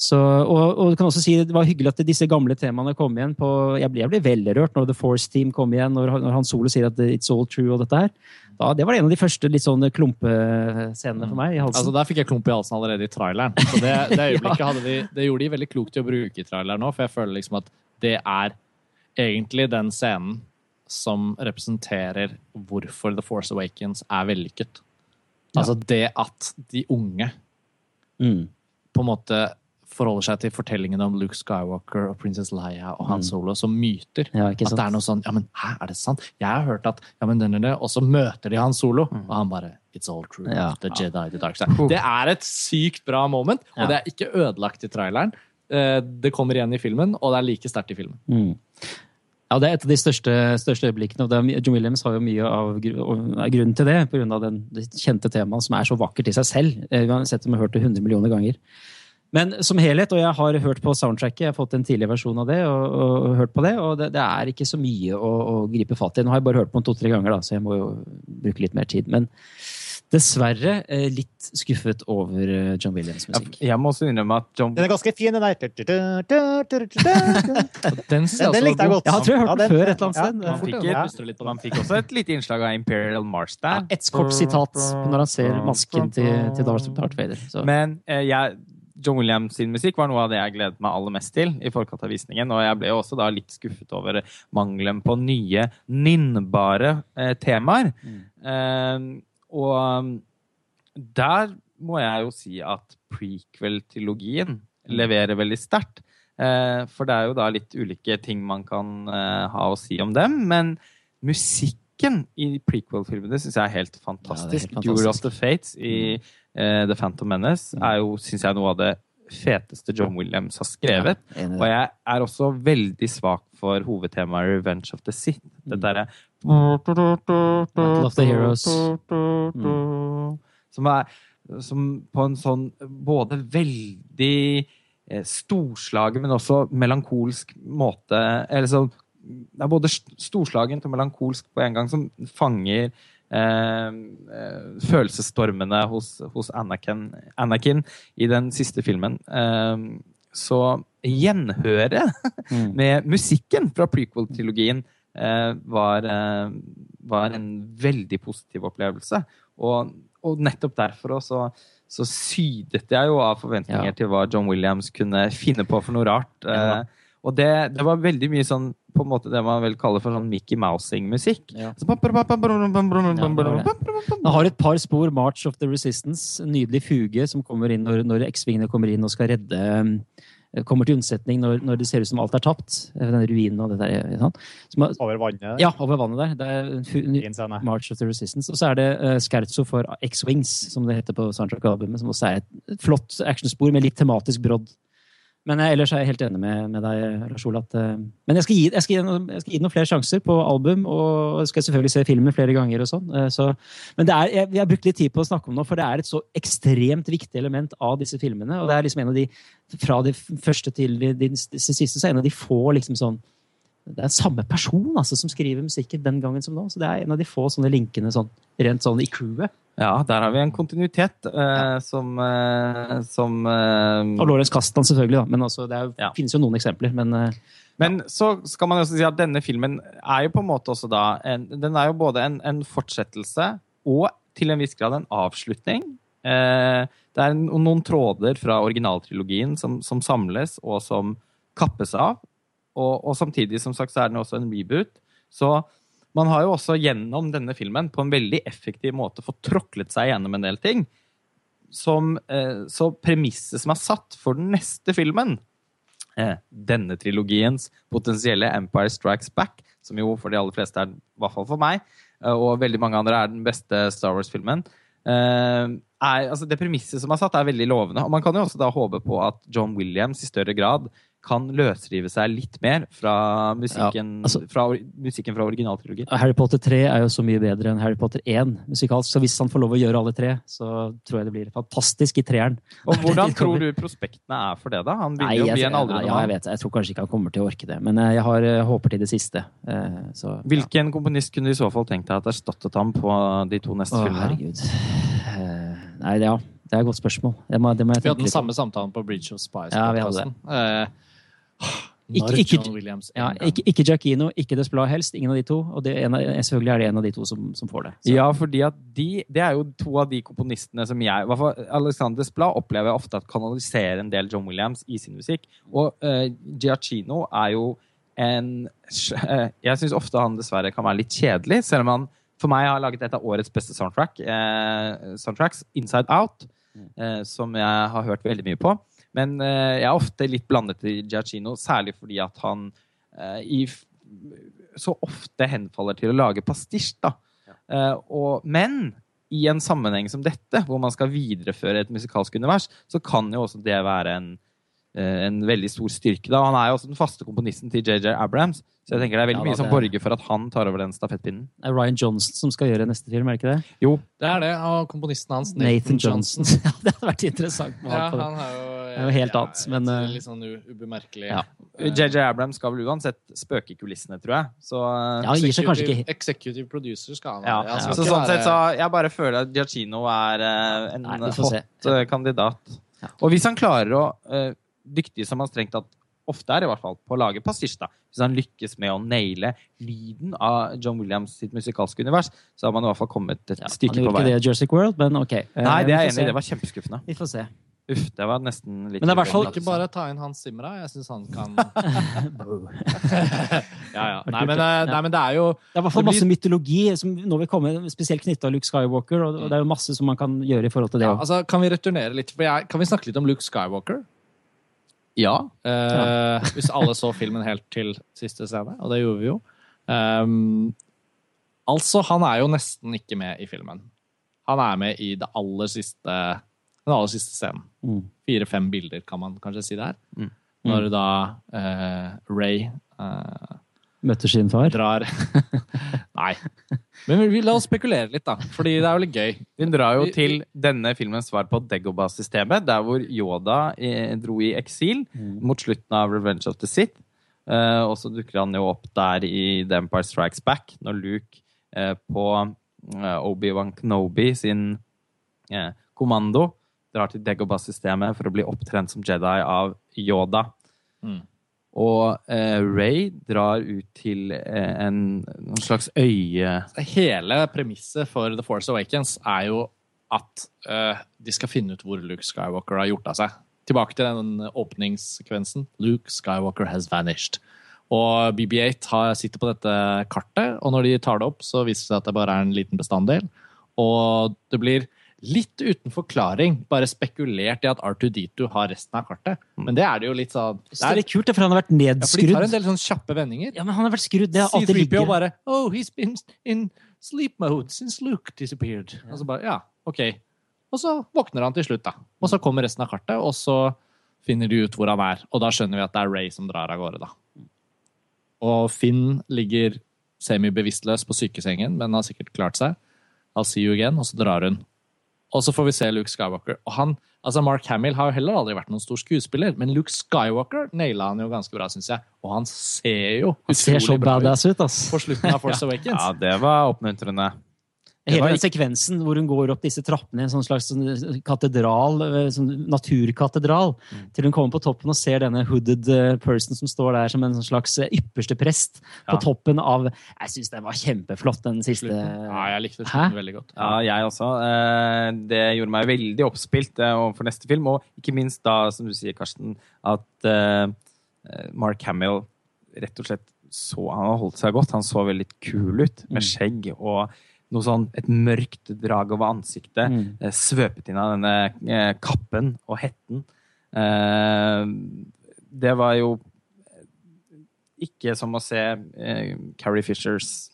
Så, og, og du kan også si Det var hyggelig at disse gamle temaene kom igjen. på, Jeg ble, jeg ble veldig rørt når The Force Team kom igjen, når, når han Solo sier at it's all true. og dette her. Da, det var en av de første litt sånn klumpescenene for meg i halsen. Altså, Der fikk jeg klump i halsen allerede i traileren. Så det, det øyeblikket hadde de, det gjorde de veldig klokt i å bruke i traileren nå, for jeg føler liksom at det er egentlig den scenen som representerer hvorfor The Force Awakens er vellykket. Altså det at de unge mm. på en måte forholder seg til fortellingen om Luke Skywalker og Princess Leia og Han Solo som myter. Ja, ikke At det er noe sånn Ja, men hæ, er det sant? Jeg har hørt at Ja, men den er det. Og så møter de Han Solo, og han bare It's all true. Ja. The Jedi, the dark side. Det er et sykt bra moment, og Ja. det er ikke ødelagt i traileren. Eh, Det kommer igjen i filmen, og det er like sterkt i filmen. Mm. Ja, det er et av de største, største øyeblikkene. og det er, John Williams har jo mye av er grunnen til det, pga. det kjente temaet som er så vakkert i seg selv. Eh, Vi har sett dem og hørt det 100 millioner ganger. Men som helhet, og jeg har hørt på soundtracket, jeg har fått en tidlig versjon av det, og, og, og hørt på det, og det, det er ikke så mye å, å gripe fatt i. Nå har jeg bare hørt på den to-tre ganger, da, så jeg må jo bruke litt mer tid. Men dessverre eh, litt skuffet over eh, John Williams' musikk. Jeg må også innrømme at John Den er ganske fin, den der. Den, Den, den likte jeg godt. Ja, jeg tror jeg har hørt den før et eller annet sted. ja. Man fikk, Ja. et, man fikk også et lite innslag av Imperial Mars Ja, et kort sitat når han ser masken til, til Darth, Vader. Så. Men eh, jeg, John Williams sin musikk var noe av det jeg gledet meg aller mest til i forkant av visningen. Og jeg ble også da litt skuffet over mangelen på nye, ninnbare eh, temaer. Eh, og um, der må jeg jo si at prequel-trilogien leverer veldig sterkt. Eh, for det er jo da litt ulike ting man kan eh, ha å si om dem. Men musikken i prequel-filmene syns jeg er helt fantastisk. Ja, er helt Duel of the Fates i eh, The Phantom Menace er jo, syns jeg, noe av det feteste John Williams har skrevet. Ja, Og jeg er også veldig svak for hovedtemaet Revenge of the Sith. Det derre Love the Heroes. Som er som på en sånn både veldig eh, storslagen, men også melankolsk måte Eller sånn Det er både st- storslagent og melankolsk på en gang, som fanger eh, eh, følelsesstormene hos, hos Anakin, Anakin i den siste filmen. Eh, så gjenhøret Mm. med musikken fra prequel-trilogien eh, var, eh, var en veldig positiv opplevelse. Og, og nettopp derfor også så sydet jeg jo av forventninger Ja. til hva John Williams kunne finne på for noe rart. Ja. Eh, og det, det var veldig mye sånn på en måte det man vel kaller for sånn Mickey Mousing-musikk. Ja. Så- har et par spor, 'March of the Resistance', en nydelig fuge som kommer inn når, når X-vingene kommer inn og skal redde eh, Kommer til unnsetning når, når det ser ut som alt er tapt. eh, Den ruinen og det der. ikke sant? Som har, Over vannet. ja, over vannet der. Det er. March of the Resistance. Og så er det uh, Scherzo for X-Wings, som det heter på soundtrack-albumet, som også er et flott actionspor med litt tematisk brodd. Men eh, ellers er jeg helt enig med, med deg, Lars Ola. Eh, men jeg skal, gi, jeg, skal gi, jeg skal gi noen flere sjanser på album, og skal selvfølgelig se filmen flere ganger. og sånn. Eh, men er, jeg, vi har brukt litt tid på å snakke om det, for det er et så ekstremt viktig element av disse filmene. Og det er liksom en av de, fra de første til de, de, de siste, så er en av de få liksom sånn det er samme person altså, som skriver musikken den gangen som nå. Så det er en av de få sånne linkene sånn, rent sånn i crewet. Ja, der har vi en kontinuitet eh, som, eh, som eh, Og Lawrence Kastan, selvfølgelig, da. Men altså, det er, Ja. finnes jo noen eksempler. Men eh, Men så skal man jo også si at denne filmen er jo på en måte også da en, Den er jo både en, en fortsettelse og til en viss grad en avslutning. Eh, det er en, noen tråder fra originaltrilogien som, som samles og som kappes av. Og, og samtidig som sagt så er den også en reboot. Så man har jo også gjennom denne filmen på en veldig effektiv måte fått tråklet seg gjennom en del ting. Som, eh, så premisset som er satt for den neste filmen, eh, denne trilogiens potensielle Empire Strikes Back, som jo for de aller fleste er, i hvert fall for meg, eh, og veldig mange andre er den beste Star Wars-filmen, altså det premisset som er satt, er veldig lovende. Og man kan jo også da håpe på at John Williams i større grad kan løsrive seg litt mer fra musikken, Ja, altså- fra, musikken fra originaltrilogien. Harry Potter 3 er jo så mye bedre enn Harry Potter 1 musikalsk. Så hvis han får lov å gjøre alle tre, så tror jeg det blir fantastisk i treeren. Og hvordan tror du prospektene er for det, da? Han vil jo å bli en aldrende ja, jeg mann. vet. Jeg tror kanskje ikke han kommer til å orke det. Men eh, jeg har eh, håper til det siste. Eh, Så, Hvilken komponist kunne du i så fall tenkt deg at erstattet ham på de to neste Å, filmene? herregud. Nei, ja. Det er et godt spørsmål. Det må, det må jeg Vi hadde den litt samme samtalen på Bridge of Spice. Ja, vi hadde Eh, Ikke- ikke- Williams Ja, ikke, ikke Giacchino, ikke Desplat helst. Ingen av de to. Og det en selvfølgelig er det en av de to som, som får det. Så. Ja, fordi at de, det er jo to av de komponistene som jeg hvert fall Alexander Desplat opplever jeg ofte at kanaliserer en del John Williams i sin musikk. Og uh, Giacchino er jo en uh, Jeg syns ofte han dessverre kan være litt kjedelig, selv om han for meg har laget et av årets beste soundtrack, uh, soundtracks, Inside Out, eh, som jeg har hørt veldig mye på. Men eh, jeg er ofte litt blandet i Giacchino, særlig fordi at han eh, i, så ofte henfaller til å lage pastisj. da. Eh, og, men i en sammenheng som dette, hvor man skal videreføre et musikalsk univers, så kan jo også det være en, en veldig stor styrke. da. Han er jo også den faste komponisten til JJ Abrams, så jeg tenker det er veldig Ja, da, mye som det- borger for at han tar over den stafettpinnen. Det er Ryan Johnson som skal gjøre neste film, er det ikke det? Jo, Det er det, og komponisten hans, Nathan Johnson. ja, det hadde vært interessant. med Ja, han på det. han er jo, er jo helt annet, men, eh, Litt sånn ubemerkelig. Ja. Eh, JJ Abrams skal vel uansett spøke i kulissene, tror jeg. Så, eh, Ja, han gir seg kanskje ikke Executive producer skal han ja. være. Han skal Så sånn sett så jeg bare føler at Giacchino er eh, en Nei, hot se. eh, kandidat. Ja. Og hvis han klarer å eh, Dyktig som han strengt tatt ofte er, i hvert fall, på å lage pastisj, da. Hvis han lykkes med å naile lyden av John Williams sitt musikalske univers, så har man i hvert fall kommet et Ja, stykke på gjorde ikke vei. det i Jurassic World, men ok. Eh, Nei, det er jeg enig i. Det var kjempeskuffende. Vi får se. Uff, det var nesten litt Men det er i hvert fall Ikke bare ta inn Hans Zimmer, da. Jeg syns han kan Ja, ja. Nei, men, eh, nei, men det er jo Det er i hvert fall blir- masse mytologi som nå vil komme, spesielt knytta til Luke Skywalker. Og det er jo masse som man kan gjøre i forhold til det ja, altså, Kan vi returnere litt? For jeg, kan vi snakke litt om Luke Skywalker? Ja. Eh, Hvis alle så filmen helt til siste scene, og det gjorde vi jo. Ehm, altså, han er jo nesten ikke med i filmen. Han er med i det aller siste, den aller siste scenen. Mm. Fire-fem bilder, kan man kanskje si det er. Mm. Når da eh, Ray eh, Møter sin far. drar Nei. Men vi, la oss spekulere litt, da. Fordi det er jo litt gøy. Hun drar jo til denne filmens svar på Dagobah-systemet, der hvor Yoda eh, dro i eksil mot slutten av Revenge of the Sith. Eh, og så dukker han jo opp der i The Empire Strikes Back, når Luke eh, på Obi-Wan Kenobi sin kommando drar til Dagobah-systemet for å bli opptrent som Jedi av Yoda. Mm. Og eh, Ray drar ut til eh, en, en slags øye... Hele premisset for The Force Awakens er jo at eh, de skal finne ut hvor Luke Skywalker har gjort av seg. Tilbake til den åpningssekvensen. Luke Skywalker has vanished. Og BB8 har, sitter på dette kartet, og når de tar det opp, så viser det seg at det bare er en liten bestanddel. Og det blir litt uten forklaring, bare spekulert i at R2D2 har resten av kartet. Men det er det jo litt sånn Det er litt kult, for han har vært nedskrudd. ja, for de tar en del sånn kjappe vendinger. Ja, men han har vært skrudd. Det har alltid C3PO bare Oh, he's been in sleep mode since Luke disappeared. Og så bare, ja, ok. Og så våkner han til slutt, da. Og så kommer resten av kartet, og så finner de ut hvor han er. Og da skjønner vi at det er Ray som drar av gårde, da. Og Finn ligger semibevisstløs på sykesengen, men har sikkert klart seg. I'll see you again, og så drar hun. Og så får vi se Luke Skywalker. Og han, altså Mark Hamill har jo heller aldri vært noen stor skuespiller, men Luke Skywalker naila han jo ganske bra, syns jeg. Og han ser jo Han ser så bra ut badass ut, ass. på slutten av Force Awakens. Ja, det var oppmuntrende. Hele den sekvensen hvor hun går opp disse trappene i en sånn slags sånn katedral, eh, sånn naturkatedral, Mm. til hun kommer på toppen og ser denne hooded eh, person som står der som en sånn slags eh, ypperste prest Ja. på toppen av Jeg syns den var kjempeflott, den siste Ja, jeg likte den veldig godt. Ja, jeg også. Eh, Det gjorde meg veldig oppspilt eh, overfor neste film. Og ikke minst da, som du sier, Karsten, at eh, Mark Hamill rett og slett så Han har holdt seg godt. Han så veldig kul ut med skjegg og noe sånn et mørkt drag over ansiktet. Mm. eh, Svøpet inn av denne eh, kappen og hetten. Eh, Det var jo ikke som å se eh, Carrie Fishers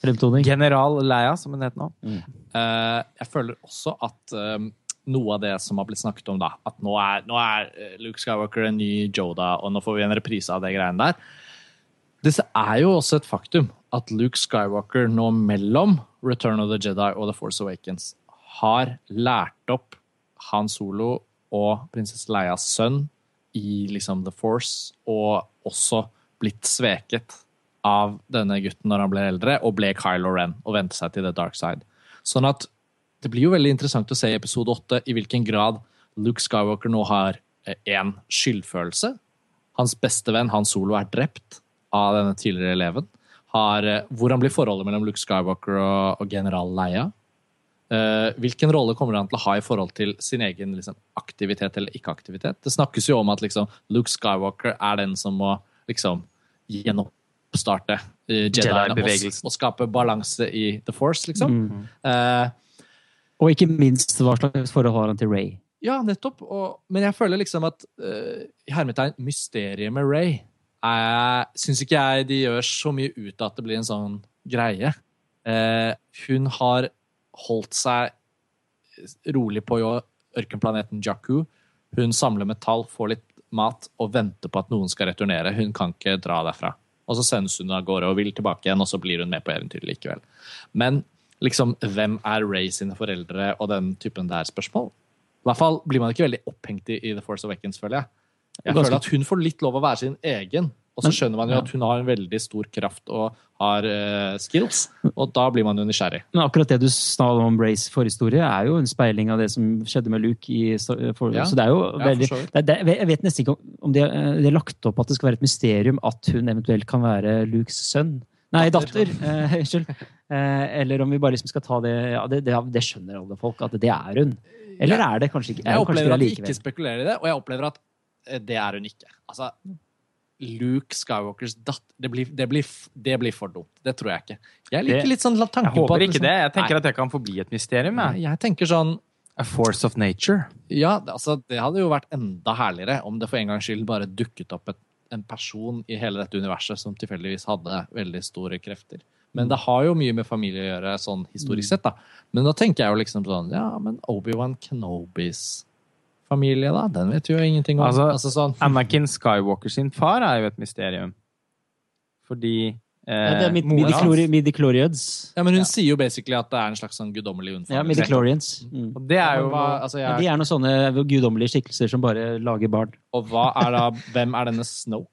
fremtoning. General Leia, som hun heter nå. Eh, jeg føler også at eh, noe av det som har blitt snakket om, da, at nå er, nå er Luke Skywalker en ny Joda, og nå får vi en reprise av det greiene der. Det er jo også et faktum at Luke Skywalker nå mellom Return of the Jedi og The Force Awakens har lært opp Han Solo og prinsesse Leias sønn i liksom The Force, og også blitt sveket av denne gutten når han ble eldre, og ble Kylo Ren og vendte seg til the dark side. Sånn at det blir jo veldig interessant å se i episode åtte i hvilken grad Luke Skywalker nå har én skyldfølelse. Hans beste venn Han Solo er drept av denne tidligere eleven. Har, eh, hvordan blir forholdet mellom Luke Skywalker og, og general Leia? Uh, hvilken rolle kommer han til å ha i forhold til sin egen liksom, aktivitet eller ikke-aktivitet? Det snakkes jo om at liksom, Luke Skywalker er den som må liksom, gjenoppstarte uh, Jediene og, Jedi-bevegelsen. og skape balanse i The Force, liksom. Mm. Uh, Og ikke minst hva slags forhold har han til Ray. ja, nettopp. Og, men jeg føler liksom at uh, hermetegn mysteriet med Ray uh, syns ikke jeg de gjør så mye ut av at det blir en sånn greie. Eh, hun har holdt seg rolig på ørkenplaneten Jakku. Hun samler metall, får litt mat og venter på at noen skal returnere. Hun kan ikke dra derfra. Og så sendes hun av gårde og vil tilbake igjen, og så blir hun med på eventyret likevel. Men liksom, hvem er Ray sine foreldre og den typen der spørsmål? I hvert fall blir man ikke veldig opphengt i, i The Force Awakens, føler jeg. Jeg føler at hun får litt lov å være sin egen. Og så skjønner man jo at hun har en veldig stor kraft og har uh, skills, og da blir man jo nysgjerrig. Men akkurat det du snakket om Brays forhistorie, er jo en speiling av det som skjedde med Luke. I, for, Ja. Så det er jo Ja, veldig det, det, Jeg vet nesten ikke om- om de, det er lagt opp at det skal være et mysterium at hun eventuelt kan være Lukes sønn. Nei, datter. Unnskyld. eh, Eh, eller om vi bare liksom skal ta det ja, det, det, det skjønner alle folk, at det er hun. Eller er det kanskje ikke? Er Jeg det opplever at de ikke spekulerer i det, og jeg opplever at eh, det er hun ikke. Altså, Luke Skywalkers datter det blir, det, det blir for dumt. Det tror jeg ikke. Jeg liker Det- litt sånn tanken Jeg på håper at ikke liksom- det. Jeg tenker Nei, at det kan forbli et mysterium. Jeg. jeg tenker sånn A force of nature. Ja, altså, det hadde jo vært enda herligere om det for en gangs skyld bare dukket opp et, en person i hele dette universet som tilfeldigvis hadde veldig store krefter. Men det har jo mye med familie å gjøre, sånn historisk sett. da. Men da tenker jeg jo liksom sånn Ja, men Obi-Wan Kenobis familie, da? Den vet vi jo ingenting om. Altså, Altså, sånn, Anakin Skywalker sin far er jo et mysterium. Fordi eh, Ja, det er mid midichlorians. ja, men hun Ja. sier jo basically at det er en slags sånn guddommelig unnfang. Ja, midichlorians. Mm. Og det er jo hva, altså, jeg, de er noen sånne guddommelige skikkelser som bare lager barn. Og hva er da, hvem er denne Snoke?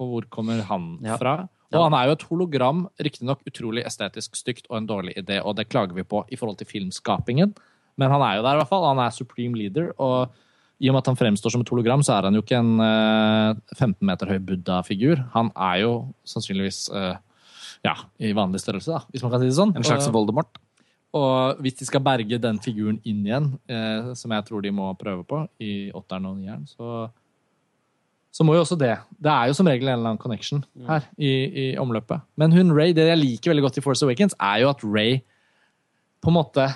Og hvor kommer han Ja. fra? Og han er jo et hologram, riktignok utrolig estetisk stygt og en dårlig idé, og det klager vi på i forhold til filmskapingen, men han er jo der i hvert fall. Han er supreme leader, og i og med at han fremstår som et hologram, så er han jo ikke en eh, 15 meter høy buddha-figur. Han er jo sannsynligvis eh, ja, i vanlig størrelse, da, hvis man kan si det sånn. en slags Voldemort. Og hvis de skal berge den figuren inn igjen, eh, som jeg tror de må prøve på i åtteren og nieren, så, så må jo også det. Det er jo som regel en eller annen connection her i, i omløpet. Men hun Ray, det jeg liker veldig godt i Force Awakens, er jo at Ray på en måte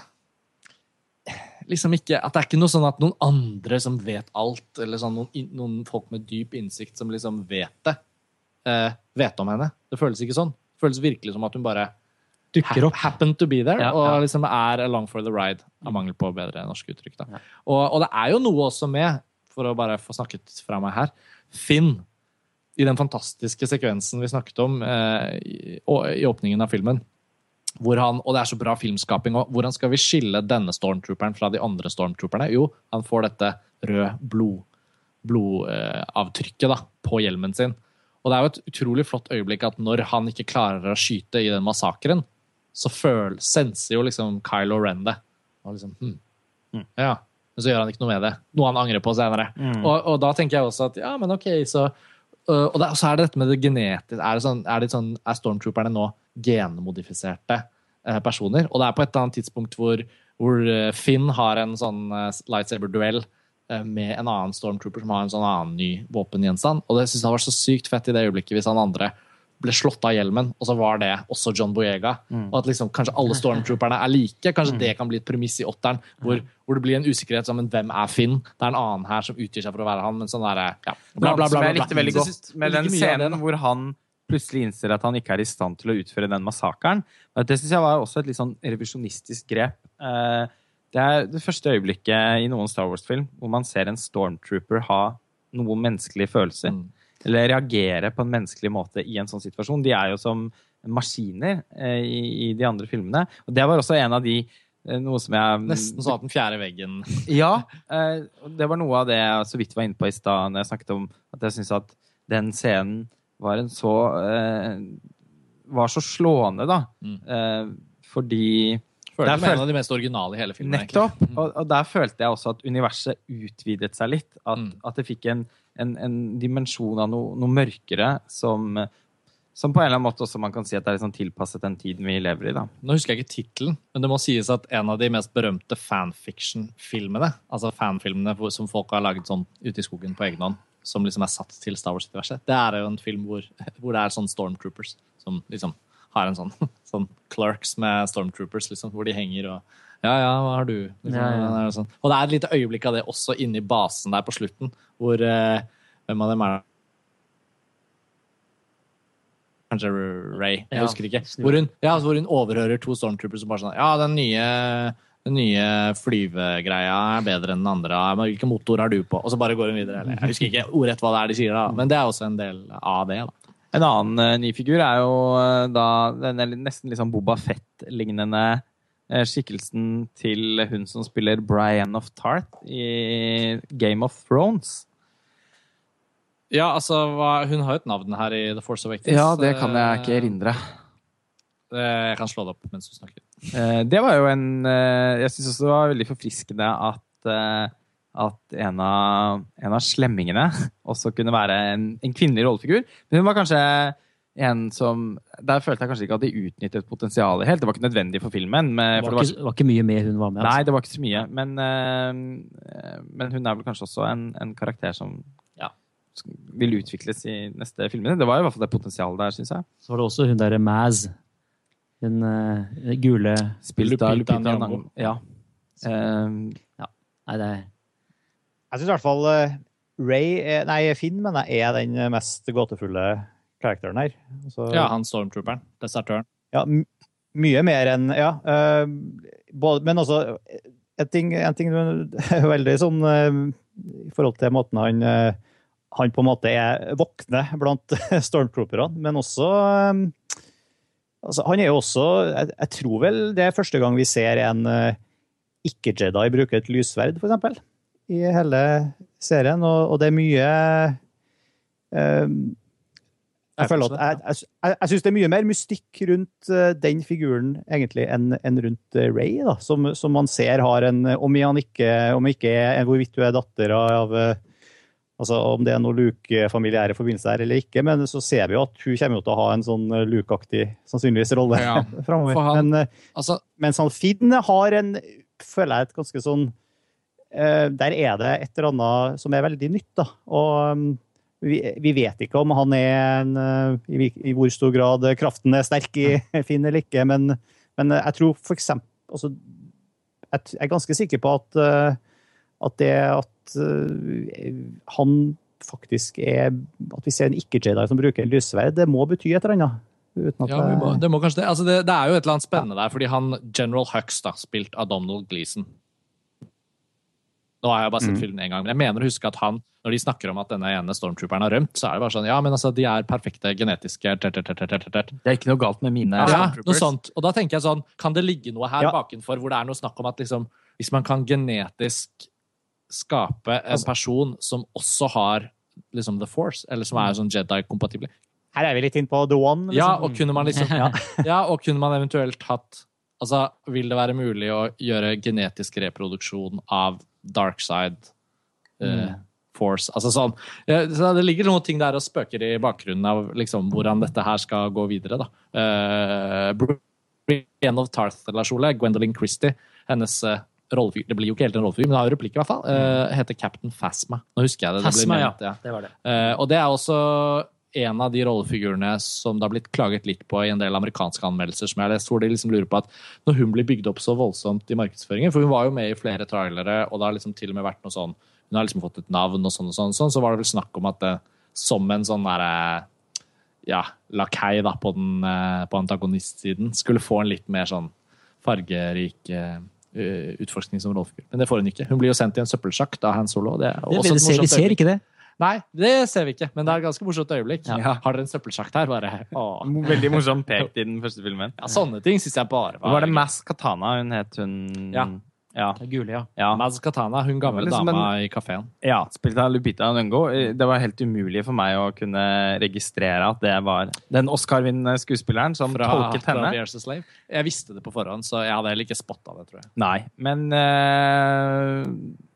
liksom ikke, At det er ikke noe sånn at noen andre som vet alt, eller sånn noen, noen folk med dyp innsikt som liksom vet det, eh, vet om henne. Det føles ikke sånn. Det føles virkelig som at hun bare Dukker opp. happen to be there, Ja, og liksom er along for the ride, av mangel på bedre norske uttrykk. Da. Og, og det er jo noe også med, for å bare få snakket fra meg her, Finn i den fantastiske sekvensen vi snakket om eh, i, i åpningen av filmen. Hvor han, og det er så bra filmskaping òg. Hvordan skal vi skille denne stormtrooperen fra de andre stormtrooperne? Jo, han får dette røde blod, blodavtrykket da, på hjelmen sin. Og det er jo et utrolig flott øyeblikk at når han ikke klarer å skyte i den massakren, så føl, senser jo liksom Kylo Ren det. Og liksom, hm, Ja, men så gjør han ikke noe med det. Noe han angrer på senere. Og, og da tenker jeg også at ja, men ok, så øh, Og det, så er det dette med det genetiske. Er, det sånn, er, det sånn, er stormtrooperne nå genmodifiserte eh, personer? Og det er på et eller annet tidspunkt hvor, hvor eh, Finn har en sånn eh, lightsaber-duell med en annen stormtrooper som har en sånn annen ny våpengjenstand. Og det synes jeg var så sykt fett i det øyeblikket hvis han andre ble slått av hjelmen, og så var det også John Boyega. Og at liksom kanskje alle stormtrooperne er like. Kanskje det kan bli et premiss i åtteren, hvor, hvor det blir en usikkerhet som hvem er Finn? Det er en annen her som utgir seg for å være han, men sånn derre ja, bla, bla, bla, bla, bla, jeg likte veldig godt med den scenen hvor han plutselig innser at han ikke er i stand til å utføre den massakren. Det synes jeg var også et litt sånn revisjonistisk grep. Eh, Det er det første øyeblikket i noen Star Wars-film hvor man ser en stormtrooper ha noen menneskelige følelser. Mm. Eller reagere på en menneskelig måte i en sånn situasjon. De er jo som maskiner eh, i, de andre filmene. Og det var også en av de eh, noe som jeg Nesten sånn at den fjerde veggen ja, det var noe av det jeg så vidt var inne på i stad når jeg snakket om at jeg syns at den scenen var en så eh, var så slående, da. Mm. Eh, fordi Føler Der som en av de mest originale i hele filmen. Nettopp. Og, og der følte jeg også at universet utvidet seg litt. At, Mm. at det fikk en, en, en dimensjon av noe, noe mørkere som, som på en eller annen måte også man kan si at det er liksom tilpasset den tiden vi lever i. da. Nå husker jeg ikke tittelen, men det må sies at en av de mest berømte fanfiction-filmene, altså fanfilmene som folk har laget sånn ute i skogen på egen hånd, som liksom er satt til Star Wars-universet, det er jo en film hvor, hvor det er sånn stormtroopers som liksom har en sånn, sånn clerks med stormtroopers, liksom, hvor de henger og ja, ja, hva har du? Liksom, Ja, ja. er Sånn. Og det er et lite øyeblikk av det også inne i basen der på slutten, hvor eh, Hvem av dem er det? Kanskje Ray. Jeg Ja, husker ikke. Hvor hun, ja, hvor hun overhører to stormtroopers som bare sånn Ja, den nye, den nye flyvegreia er bedre enn den andre. Men hvilken motor har du på? Og så bare går hun videre. Eller, jeg husker ikke ordrett hva det er de sier, da. Men det er også en del av det. da. En annen eh, ny figur er jo eh, da den er nesten litt sånn Boba Fett-lignende eh, skikkelsen til hun som spiller Brian of Tart i Game of Thrones. Ja, altså, Hun har jo et navn her i The Force Awakens. Ja, det kan jeg ikke erindre. Jeg kan slå det opp mens du snakker. Eh, Det var jo en eh, Jeg syns også det var veldig forfriskende at, eh, at en, av, en av slemmingene også kunne være en, en kvinnelig rollefigur. Men hun var kanskje en som Der følte jeg kanskje ikke at de utnyttet potensialet helt. Det var ikke nødvendig for filmen. Men, Det for var det var, ikke, var ikke mye med hun var med. nei, Altså. det var ikke så mye. Men, men hun er vel kanskje også en, en karakter som Ja. vil utvikles i neste filmene. Det var i hvert fall det potensialet der, syns jeg. Så var det også hun derre Maz. Hun uh, gule Spilt av Lupita Lupita Ja. Nyong'o. Ja. Eh, Nei, det er Jeg syns i hvert fall eh, Ray er, Nei, Finn mener jeg er den mest gåtefulle karakteren her. Så, Ja, han stormtrooperen. Desertøren. ja, mye mer enn Ja. Uh, både, men også en ting, en ting veldig sånn eh, i forhold til måten han eh, han på en måte er våkne blant stormtrooperne, men også eh, altså, Han er jo også jeg, jeg tror vel det er første gang vi ser en uh, ikke-Jedi bruke et lyssverd, eksempel, i hele serien, og, og det er mye uh, jeg føler at jeg, jeg, jeg, synes det er mye mer mystikk rundt uh, den figuren egentlig enn enn rundt Ray, da, som, som man ser har en Om han ikke, om ikke hvorvidt du er datter av, eh, Altså Om det er noen Luke-familiære forbindelser her eller ikke, men så ser vi jo at hun kommer til å ha en sånn Luke-aktig sannsynligvis rolle Ja, framover. han- Men, eh, Altså, mens han Finn har en, føler jeg, et ganske sånn uh, Der er det et eller annet som er veldig nytt, da. Og um, vi, vi vet ikke om han er en uh, i, I hvor stor grad kraften er sterk i Finn eller ikke, men, men jeg tror for eksempel altså, Jeg er ganske sikker på at, eh, at det at eh, han faktisk er At vi ser en ikke-Jedi som bruker en lyssverd, det må bety et eller annet. Uten at ja, må, det må kanskje det. Altså, det. Det er jo et eller annet spennende der, fordi han General Hux, da, spilt av Donald Gleeson Nå har jeg bare sett mm. filmen én gang, men jeg mener å huske at han, når de snakker om at denne ene stormtrooperen har rømt, så er det bare sånn Ja, men altså, de er perfekte genetiske tert, tert, tert, tert, tert, tert. Det er ikke noe galt med mine Ja, stormtroopers. noe sånt. Og da tenker jeg sånn, kan det ligge noe her Ja. bakenfor hvor det er noe snakk om at liksom, hvis man kan genetisk skape en Altså- person som også har liksom The Force, eller som er sånn Jedi-kompatibel Her er vi litt inn på The One. Ja, liksom. og kunne man liksom Ja. Ja, og kunne man eventuelt hatt Altså, vil det være mulig å gjøre genetisk reproduksjon av dark side eh, force? Altså sånn eh, Så det ligger noen ting der og spøker i bakgrunnen av liksom hvordan dette her skal gå videre, da. Uh, Brienne of Tarth-relasjonen, Gwendolyn Christie, hennes uh, rollefigur Det blir jo ikke helt en rollefigur, men det har jo replikk, i hvert fall. Uh, heter Captain Phasma. Nå husker jeg det. det Phasma, ja. ment, ja. Det var det. Uh, og det er også en av de rollefigurene som det har blitt klaget litt på i en del amerikanske anmeldelser, som jeg har lest, hvor de liksom lurer på at når hun blir bygd opp så voldsomt i markedsføringen For hun var jo med i flere trailere, og det har liksom til og med vært noe sånn Hun har liksom fått et navn og sånn og sånn, sånn så var det vel snakk om at det, som en sånn derre ja, lakei da, på, den, eh, på antagonistsiden skulle få en litt mer sånn fargerik eh, eh, utforskning som rollefigur. Men det får hun ikke. Hun blir jo sendt i en søppelsjakk av Han Solo. Det er også vi, et ser, vi ser ikke det. Nei, det ser vi ikke, men det er et ganske morsomt øyeblikk. Ja. Har dere en søppelsjakt her? Bare, åh. Veldig morsomt pekt i den første filmen. Ja, sånne ting syns jeg bare Var det Mass Katana hun het, hun Ja. Ja. Det gule, ja. ja. Maz Katana, hun gamle liksom dama i kafeen. ja spilt av Lupita Nyong'o. Det var helt umulig for meg å kunne registrere at det var den Oscar-vinnende skuespilleren som Fra, tolket henne. Jeg visste det på forhånd, så jeg hadde heller ikke spotta det, tror jeg. Nei, men øh,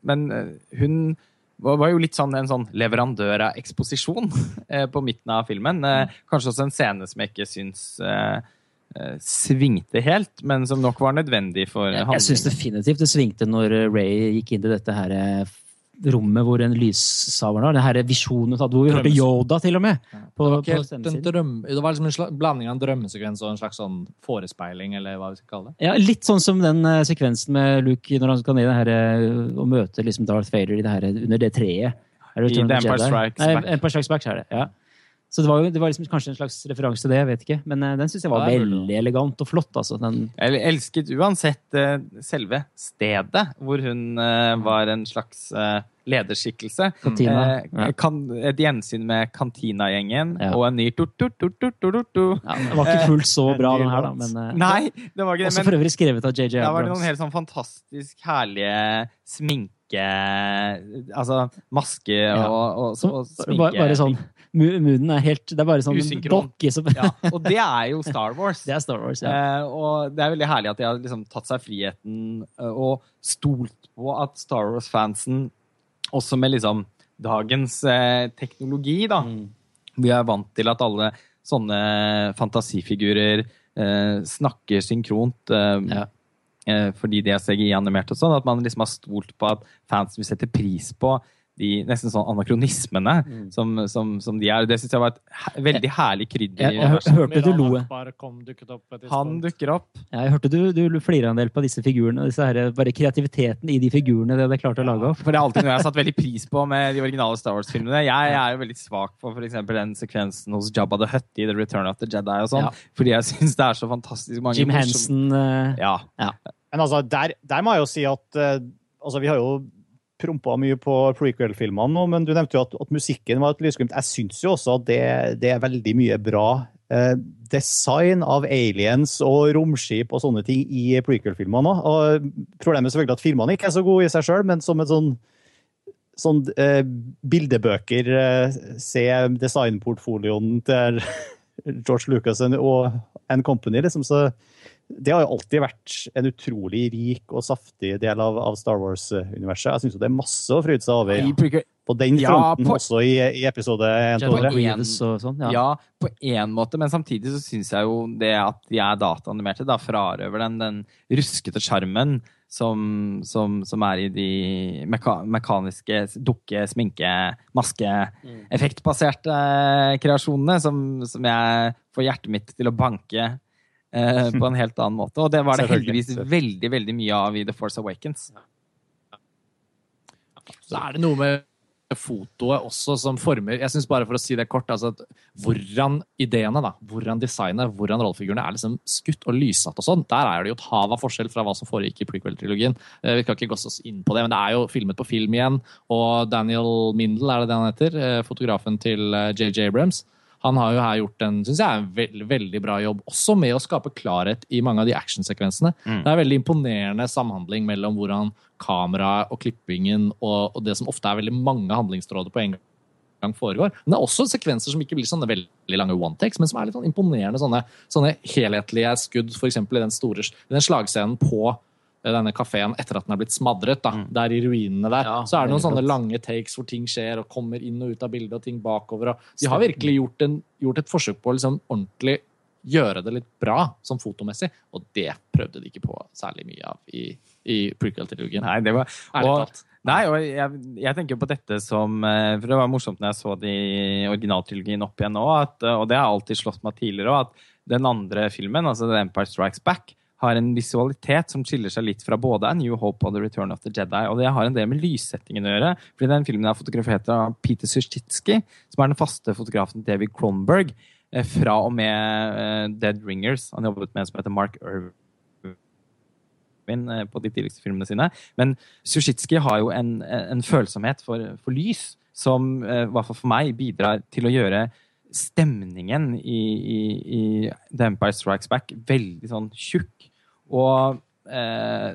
Men eh, hun var jo litt sånn en sånn leverandør av eksposisjon eh, på midten av filmen. Kanskje også en scene som jeg ikke syns eh, svingte helt, men som nok var nødvendig for Jeg, jeg syns definitivt det svingte når eh, Ray gikk inn til dette her eh, rommet hvor en lyssaver var. Den her visjonen hvor vi hørte Yoda til og med. På, Det var, ikke helt en drøm, det var liksom en slags blanding av en drømmesekvens og en slags sånn forespeiling, eller hva vi skal kalle det. Ja, litt sånn som den uh, sekvensen med Luke når han skal ned i det her, uh, og møte liksom Darth Vader i det her, under det treet. Er det I The Empire Strikes Strikes Nei, Empire Strikes Back, er det. Ja. Så det var jo det var liksom kanskje en slags referanse til det, jeg vet ikke. Men eh, den syns jeg var Ja, det er veldig elegant og flott. altså. Den, Jeg elsket uansett eh, selve stedet, hvor hun eh, var en slags eh, lederskikkelse. Kantina. Eh, kan, et gjensyn med Kantina-gjengen Ja. og en ny tut-tut-tut-tut-tut. ja, den var ikke fullt så bra, den her, da. Men, eh, Nei, det var ikke det. også Men for øvrig skrevet av JJ da var det Abrams. noen helt sånn fantastisk herlige sminke Altså maske Ja. og, og, Som- og sminke. bare, bare sånn Moonen er helt Det er bare sånn Usynkron. dokke som Ja, og det er jo Star Wars. Det er Star Wars, ja. Eh, og det er veldig herlig at de har liksom tatt seg friheten eh, og stolt på at Star Wars-fansen, også med liksom dagens eh, teknologi, da Mm. Vi er vant til at alle sånne fantasifigurer eh, snakker synkront. eh, Ja. eh, fordi de er CGI-animert og sånn, at man liksom har stolt på at fans vil sette pris på de nesten sånn anakronismene Mm. som, som, som de er. Det syns jeg var et veldig herlig krydder. Jeg, jeg, jeg, hør- hørte du lo. På Han dukker opp. Ja, jeg hørte du, du flira en del på disse figurene. Disse her, bare kreativiteten i de figurene de hadde klart å lage opp. For det er alltid noe jeg har satt veldig pris på med de originale Star Wars-filmene. Jeg er jo veldig svak for f.eks. den sekvensen hos Jabba the Hutt i The Return of the Jedi og sånn. Ja. Fordi jeg syns det er så fantastisk mange Jim Henson eh, Ja. Men altså, der, der må jeg jo si at uh, altså, Vi har jo prompa mye på prequel-filmene nå, men du nevnte jo at, at musikken var et lysglimt. Jeg syns jo også at det, det er veldig mye bra eh, design av aliens og romskip og sånne ting i prequel-filmene òg. Problemet er selvfølgelig at filmene ikke er så gode i seg sjøl, men som et sånn Sånn eh, bildebøker eh, Se designportfolioen til George Lucas og and Company, liksom, så det har jo alltid vært en utrolig rik og saftig del av, av Star Wars-universet. Jeg syns det er masse å fryde seg over Ja. på den Ja, fronten, på- også i, i episode 1 General 2 Grievous og sånn. Ja. Ja, på én måte, men samtidig så syns jeg jo det at de er dataanimerte, da frarøver den den ruskete sjarmen som, som, som er i de meka mekaniske dukke-, sminke-, maske-, effektbaserte kreasjonene, som, som jeg får hjertet mitt til å banke eh, på en helt annen måte. Og det var det heldigvis veldig, veldig mye av i The Force Awakens. Så er det noe med fotoet også som former Jeg synes bare for å si det kort, altså at hvordan ideene, da, hvordan designet, hvordan rollefigurene er liksom skutt og lyssatt og sånn, der er det jo et hav av forskjell fra hva som foregikk i prequel-trilogien. Eh, Vi skal ikke gå oss inn på det, men det er jo filmet på film igjen, og Daniel Mindel, er det det han heter, eh, fotografen til JJ Abrams, han har jo her gjort en synes jeg, veld, veldig bra jobb, også med å skape klarhet i mange av de actionsekvensene. Mm. Det er veldig imponerende samhandling mellom hvordan kameraet og klippingen og, og det som ofte er veldig mange handlingstråder på en gang foregår. Men det er også sekvenser som ikke blir sånne veldig lange one-takes, men som er litt sånn imponerende sånne, sånne helhetlige skudd, f.eks. i den store den slagscenen på denne kafeen etter at den er blitt smadret. da, Der i ruinene der. Ja, så er det noen sånne lange takes hvor ting skjer og kommer inn og ut av bildet og ting bakover. og De har virkelig gjort, en, gjort et forsøk på å liksom ordentlig gjøre det litt bra som fotomessig, og det prøvde de ikke på særlig mye av i, i prequel-trilogien. Nei, det var Ærlig talt. Nei, og jeg, jeg tenker på dette som eh, For det var morsomt når jeg så de originaltrilogien opp igjen nå, at, og det har alltid slått meg tidligere òg, at den andre filmen, altså The Empire Strikes Back, har en visualitet som skiller seg litt fra både A New Hope og The Return of the Jedi. Og det har en del med lyssettingen å gjøre. fordi den filmen er fotografert av Peter Sushitsky, som er den faste fotografen David Cronenberg, eh, fra og med eh, Dead Ringers. Han jobbet med en som heter Mark Irvin eh, på de tidligste filmene sine. Men Sushitsky har jo en, en følsomhet for, for lys som i hvert fall for meg bidrar til å gjøre stemningen i, i, i The Empire Strikes Back veldig sånn tjukk. Og eh,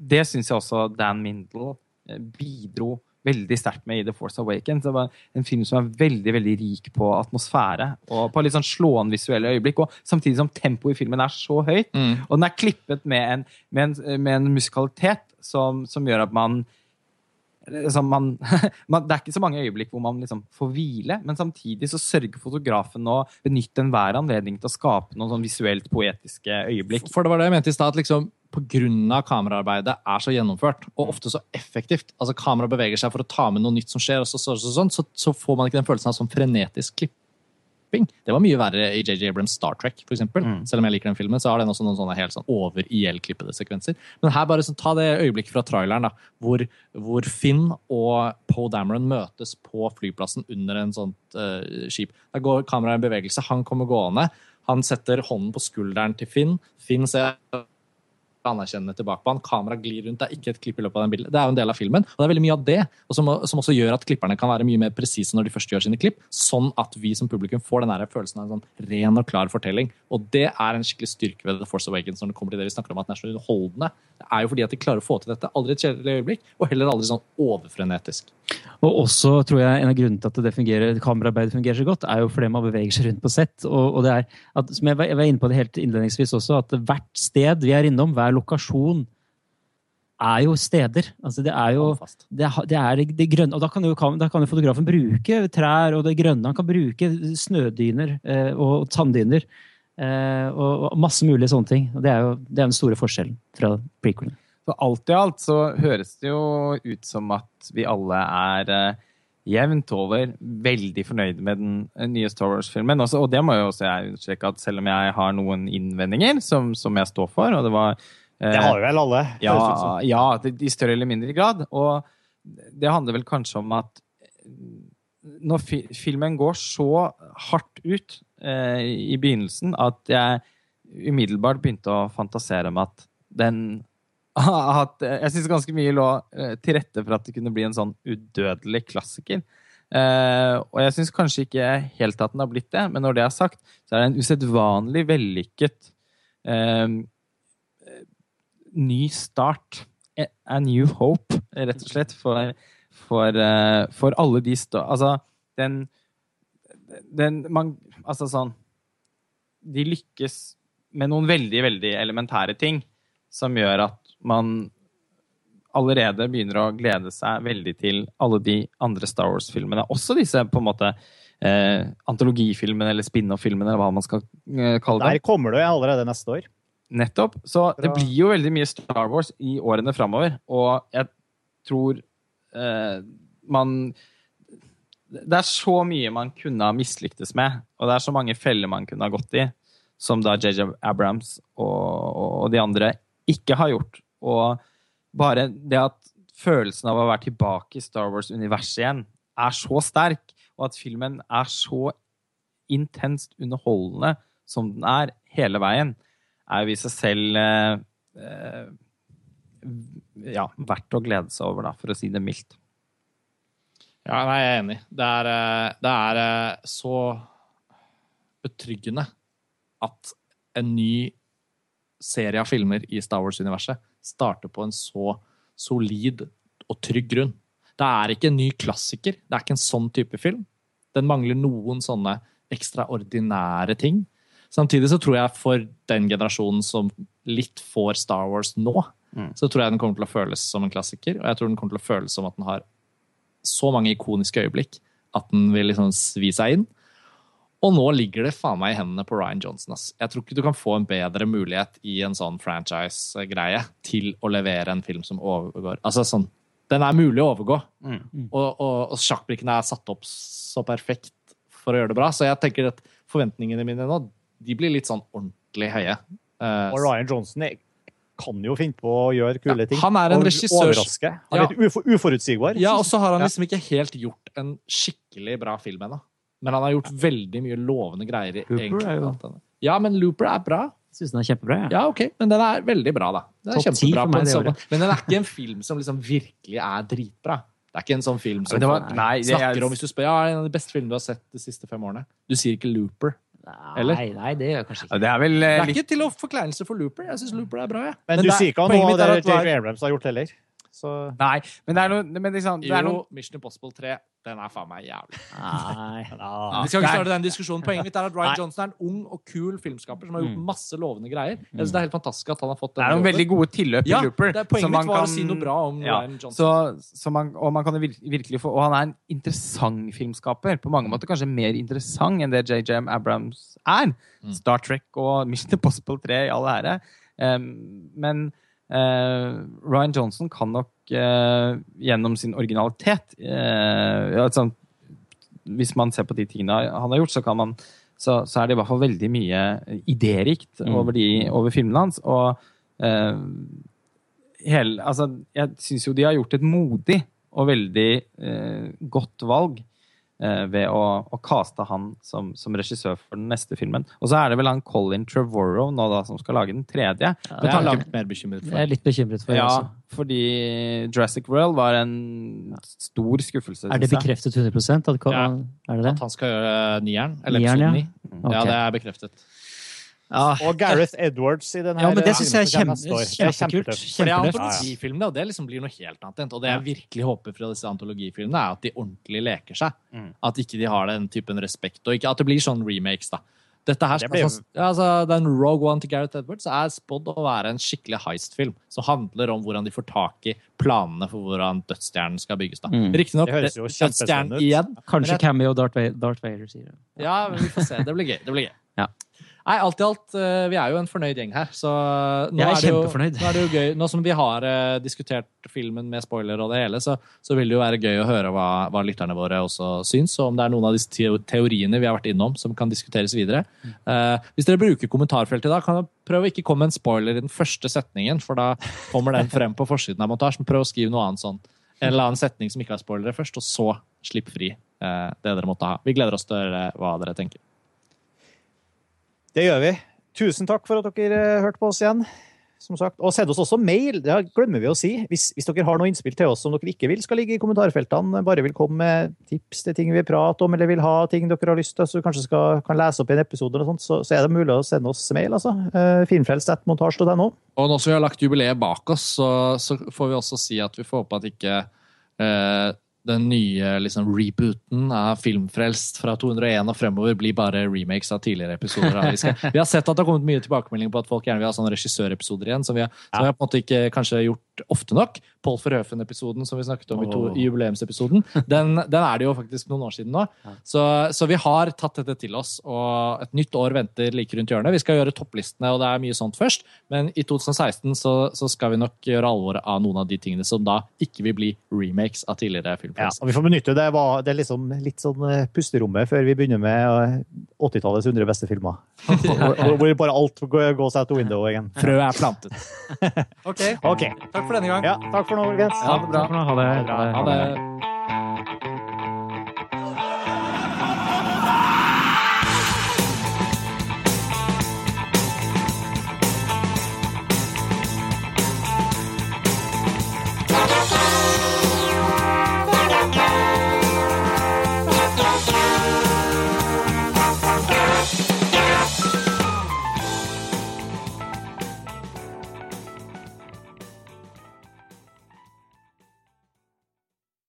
det syns jeg også Dan Mindel eh, bidro veldig sterkt med i The Force Awakens. Det var en film som er veldig veldig rik på atmosfære og på litt sånn slående visuelle øyeblikk. Og samtidig som tempoet i filmen er så høyt, Mm. og den er klippet med en, med en, med en musikalitet som, som gjør at man liksom man, man, Det er ikke så mange øyeblikk hvor man liksom får hvile, men samtidig så sørger fotografen å benytte enhver anledning til å skape noen sånn visuelt poetiske øyeblikk. For det var det jeg mente i stad, liksom pga. kameraarbeidet er så gjennomført og ofte så effektivt. Altså Kameraet beveger seg for å ta med noe nytt som skjer, og så, så, så, sånn, så, så får man ikke den følelsen av sånn frenetisk klipping. Det var mye verre i JJ Abrams Star Trek, eksempel. Mm. Selv om jeg liker den filmen, så har den også noen sånne helt sånn over-IL-klippede sekvenser. Men her bare sånn, ta det øyeblikket fra traileren, da, hvor, hvor Finn og Poe Dameron møtes på flyplassen under en sånt uh, skip. Da går kameraet i bevegelse, han kommer gående. Han setter hånden på skulderen til Finn. Finn ser anerkjennende tilbake på han. Kamera glir rundt. Det er ikke et klipp i løpet av den bildet. Det er jo en del av filmen. Og det er veldig mye av det, og som, som også gjør at klipperne kan være mye mer presise når de først gjør sine klipp, sånn at vi som publikum får den følelsen av en sånn ren og klar fortelling. Og det er en skikkelig styrke ved The Force Awakens når det kommer til det vi snakker om at den er så underholdende. Det er jo fordi at de klarer å få til dette. Aldri et kjedelig øyeblikk, og heller aldri sånn overfrenetisk. Og også tror jeg en av grunnene til at det fungerer, kameraarbeidet fungerer så godt, er jo fordi man beveger seg rundt på sett. Og, og det er, at, som jeg var inne på det helt innledningsvis også, at hvert sted vi er innom, hver lokasjon, er jo steder. Altså det er jo det, er- det er det grønne, og da kan, jo, da kan jo fotografen bruke trær og det grønne. Han kan bruke snødyner eh, og tanndyner. Eh, og, og masse mulige sånne ting. Og det er jo det er den store forskjellen fra prequelen. Så alt i alt så høres det jo ut som at vi alle er eh, jevnt over veldig fornøyde med den eh, nye Star Wars-filmen. Og det må jo også jeg understreke at selv om jeg har noen innvendinger som, som jeg står for, og det var Det har jo vel alle. ja, ja, i større eller mindre grad. Og det handler vel kanskje om at når fi filmen går så hardt ut eh, i begynnelsen at jeg umiddelbart begynte å fantasere om at den at Jeg syns ganske mye lå eh, til rette for at det kunne bli en sånn udødelig klassiker. Eh, og jeg syns kanskje ikke helt at den har blitt det, men når det er sagt, så er det en usedvanlig vellykket eh, ny start. A- new hope, rett og slett, for, for, eh, for alle de stå... Altså, den, den man, Altså sånn De lykkes med noen veldig, veldig elementære ting som gjør at man allerede begynner å glede seg veldig til alle de andre Star Wars-filmene. Også disse på en måte eh, antologifilmene eller spin-off-filmene, eller hva man skal eh, kalle det. Der kommer du allerede neste år. Nettopp. Så det blir jo veldig mye Star Wars i årene framover. Og jeg tror eh, man Det er så mye man kunne ha mislyktes med, og det er så mange feller man kunne ha gått i, som da JJ Abrams og, og, og de andre ikke har gjort. Og bare det at følelsen av å være tilbake i Star Wars-universet igjen er så sterk, og at filmen er så intenst underholdende som den er hele veien, er jo i seg selv eh, eh, ja, verdt å glede seg over, da, for å si det mildt. Ja, nei, jeg er enig. Det er, eh, det er eh, så betryggende at en ny serie av filmer i Star Wars-universet starter på en så solid og trygg grunn. Det er ikke en ny klassiker. Det er ikke en sånn type film. Den mangler noen sånne ekstraordinære ting. Samtidig så tror jeg for den generasjonen som litt får Star Wars nå, Mm. så tror jeg den kommer til å føles som en klassiker. Og jeg tror den kommer til å føles som at den har så mange ikoniske øyeblikk at den vil liksom svi seg inn. Og nå ligger det faen meg i hendene på Ryan Johnson. Ass. Jeg tror ikke du kan få en bedre mulighet i en sånn franchise-greie til å levere en film som overgår Altså sånn Den er mulig å overgå. Mm. Og, og, og sjakkbrikkene er satt opp så perfekt for å gjøre det bra. Så jeg tenker at forventningene mine nå de blir litt sånn ordentlig høye. Uh, Og Ryan Johnson er, kan jo finne på å gjøre kule Ja, ting. han er en regissør- Overraske. Han Ja. er litt ufo uforutsigbar. Ja, og så har han liksom ikke helt gjort en skikkelig bra film ennå. Men han har gjort veldig mye lovende greier. Looper egentlig er jo-. Ja, men Looper er bra. Syns den er kjempebra. Ja. Ja, ok, men den er veldig bra, da. Den er kjempebra på en sånn-. Men den er ikke en film som liksom virkelig er dritbra. Det er ikke en sånn film som var- nei, det snakker er- om hvis du spør ja, en av de beste filmene du har sett de siste fem årene. Du sier ikke Looper. Eller? Nei, nei, det gjør jeg kanskje Ja, ikke. Det er vel Det eh, er ikke til å forkleinelse for Looper. Jeg syns Looper er bra, Ja. Men, du det er- sier ikke noe av det at Abrams har gjort heller. Så Nei, men det er noe men liksom, det er noe Jo, Mission Impossible 3, den er faen meg jævlig. Nei. Vi skal ikke starte den diskusjonen. Poenget mitt er at Ryan Nei. Johnson er en ung og kul filmskaper som har gjort Mm. masse lovende greier. Jeg synes Det er helt fantastisk at han har fått den. Det er noen jobben. veldig gode tilløp i Ja, Looper. det er poenget mitt var var å si noe bra om Ja, Ryan Johnson. Så, så man, og man kan virkelig få Og han er en interessant filmskaper. På mange måter kanskje mer interessant enn det JJM Abrams er. Mm. Star Trek og Mission Impossible 3 i all ære. Um, men Ryan Johnson kan nok eh, gjennom sin originalitet eh, ja, sånn, Hvis man ser på de tingene han har gjort, så kan man så, så er det i hvert fall veldig mye idérikt Mm. over, over filmene hans. Og eh, hele, altså, jeg syns jo de har gjort et modig og veldig eh, godt valg eh, ved å, å caste han som, som regissør for den neste filmen. Og så er det vel han Colin Trevorrow nå da som skal lage den tredje. Det er jeg langt mer bekymret Jeg er litt bekymret for Ja, også. fordi Jurassic World var en stor skuffelse. Er det bekreftet 100 at Ja. Er det det? At han skal gjøre nieren, eller Nieren, episode ja. Okay. Ja, det er bekreftet. Ja. Og Gareth Edwards i den her Ja, men det syns jeg er filmen kjempe- er kjempekult. For det er antologifilmene, og det liksom blir noe helt annet. Og det jeg virkelig håper fra disse antologifilmene, er at de ordentlig leker seg. Mm. At ikke de har den typen respekt, og ikke at det blir sånn remakes, da. Dette her Det blir- altså, altså, Den Rogue One til Gareth Edwards er spådd å være en skikkelig heist-film. Som handler om hvordan de får tak i planene for hvordan dødsstjernen skal bygges. da. Mm. Riktignok jo dødsstjernen igjen. Kanskje Cammy og Cameo Darth Vader, Darth Vader sier det. Ja, vi får se. Det blir gøy. Det blir gøy. Ja. Nei, alt i alt, eh, vi er jo en fornøyd gjeng her, så nå Jeg er det jo. Nå er det jo gøy. Nå som vi har eh, diskutert filmen med spoiler og det hele, så, så vil det jo være gøy å høre hva, hva lytterne våre også syns, og om det er noen av disse teoriene vi har vært innom som kan diskuteres videre. Uh, hvis dere bruker kommentarfeltet i dag, kan dere prøve å ikke komme med en spoiler i den første setningen, for da kommer den frem på forsiden av montasjen. Prøv å skrive noe annet sånn. En eller annen setning som ikke har spoilere først, og så slipp fri uh, det dere måtte ha. Vi gleder oss til å høre hva dere tenker. Det gjør vi. Tusen takk for at dere eh, hørte på oss igjen. Som sagt. Og send oss også mail. Det glemmer vi å si. Hvis, hvis dere har noe innspill til oss som dere ikke vil skal ligge i kommentarfeltene, bare vil komme med tips til ting vi prater om, eller vil ha ting dere har lyst til, så du kanskje skal, kan lese opp i en episode, eller sånt, så, så er det mulig å sende oss mail. altså. Uh, Filmfrelst.montasj.no. Og nå som vi har lagt jubileet bak oss, så, så får vi også si at vi får håpe at ikke eh, den nye liksom, rebooten av Filmfrelst fra 201 og fremover blir bare remakes av tidligere episoder. Vi, har sett at det har kommet mye tilbakemeldinger på at folk gjerne vil ha sånne regissørepisoder igjen, som vi har, som vi har på en måte ikke kanskje gjort ofte nok. Paul Verhoeven-episoden som vi snakket om i, to, i jubileumsepisoden, den, den er det jo faktisk noen år siden nå. Så, så vi har tatt dette til oss, og et nytt år venter like rundt hjørnet. Vi skal gjøre topplistene, og det er mye sånt først, men i 2016 så, så skal vi nok gjøre alvor av noen av de tingene som da ikke vil bli remakes av tidligere Ja, og vi får benytte det. Var, det er liksom litt sånn eh, pusterommet før vi begynner med eh, 80-tallets 100 beste filmer. Hvor, hvor bare alt går- out the window igjen. Frøet er plantet. ok, Ok. takk for denne gang. Ja, takk for nå, folkens. Ja, det er bra. Ha det. Ha det.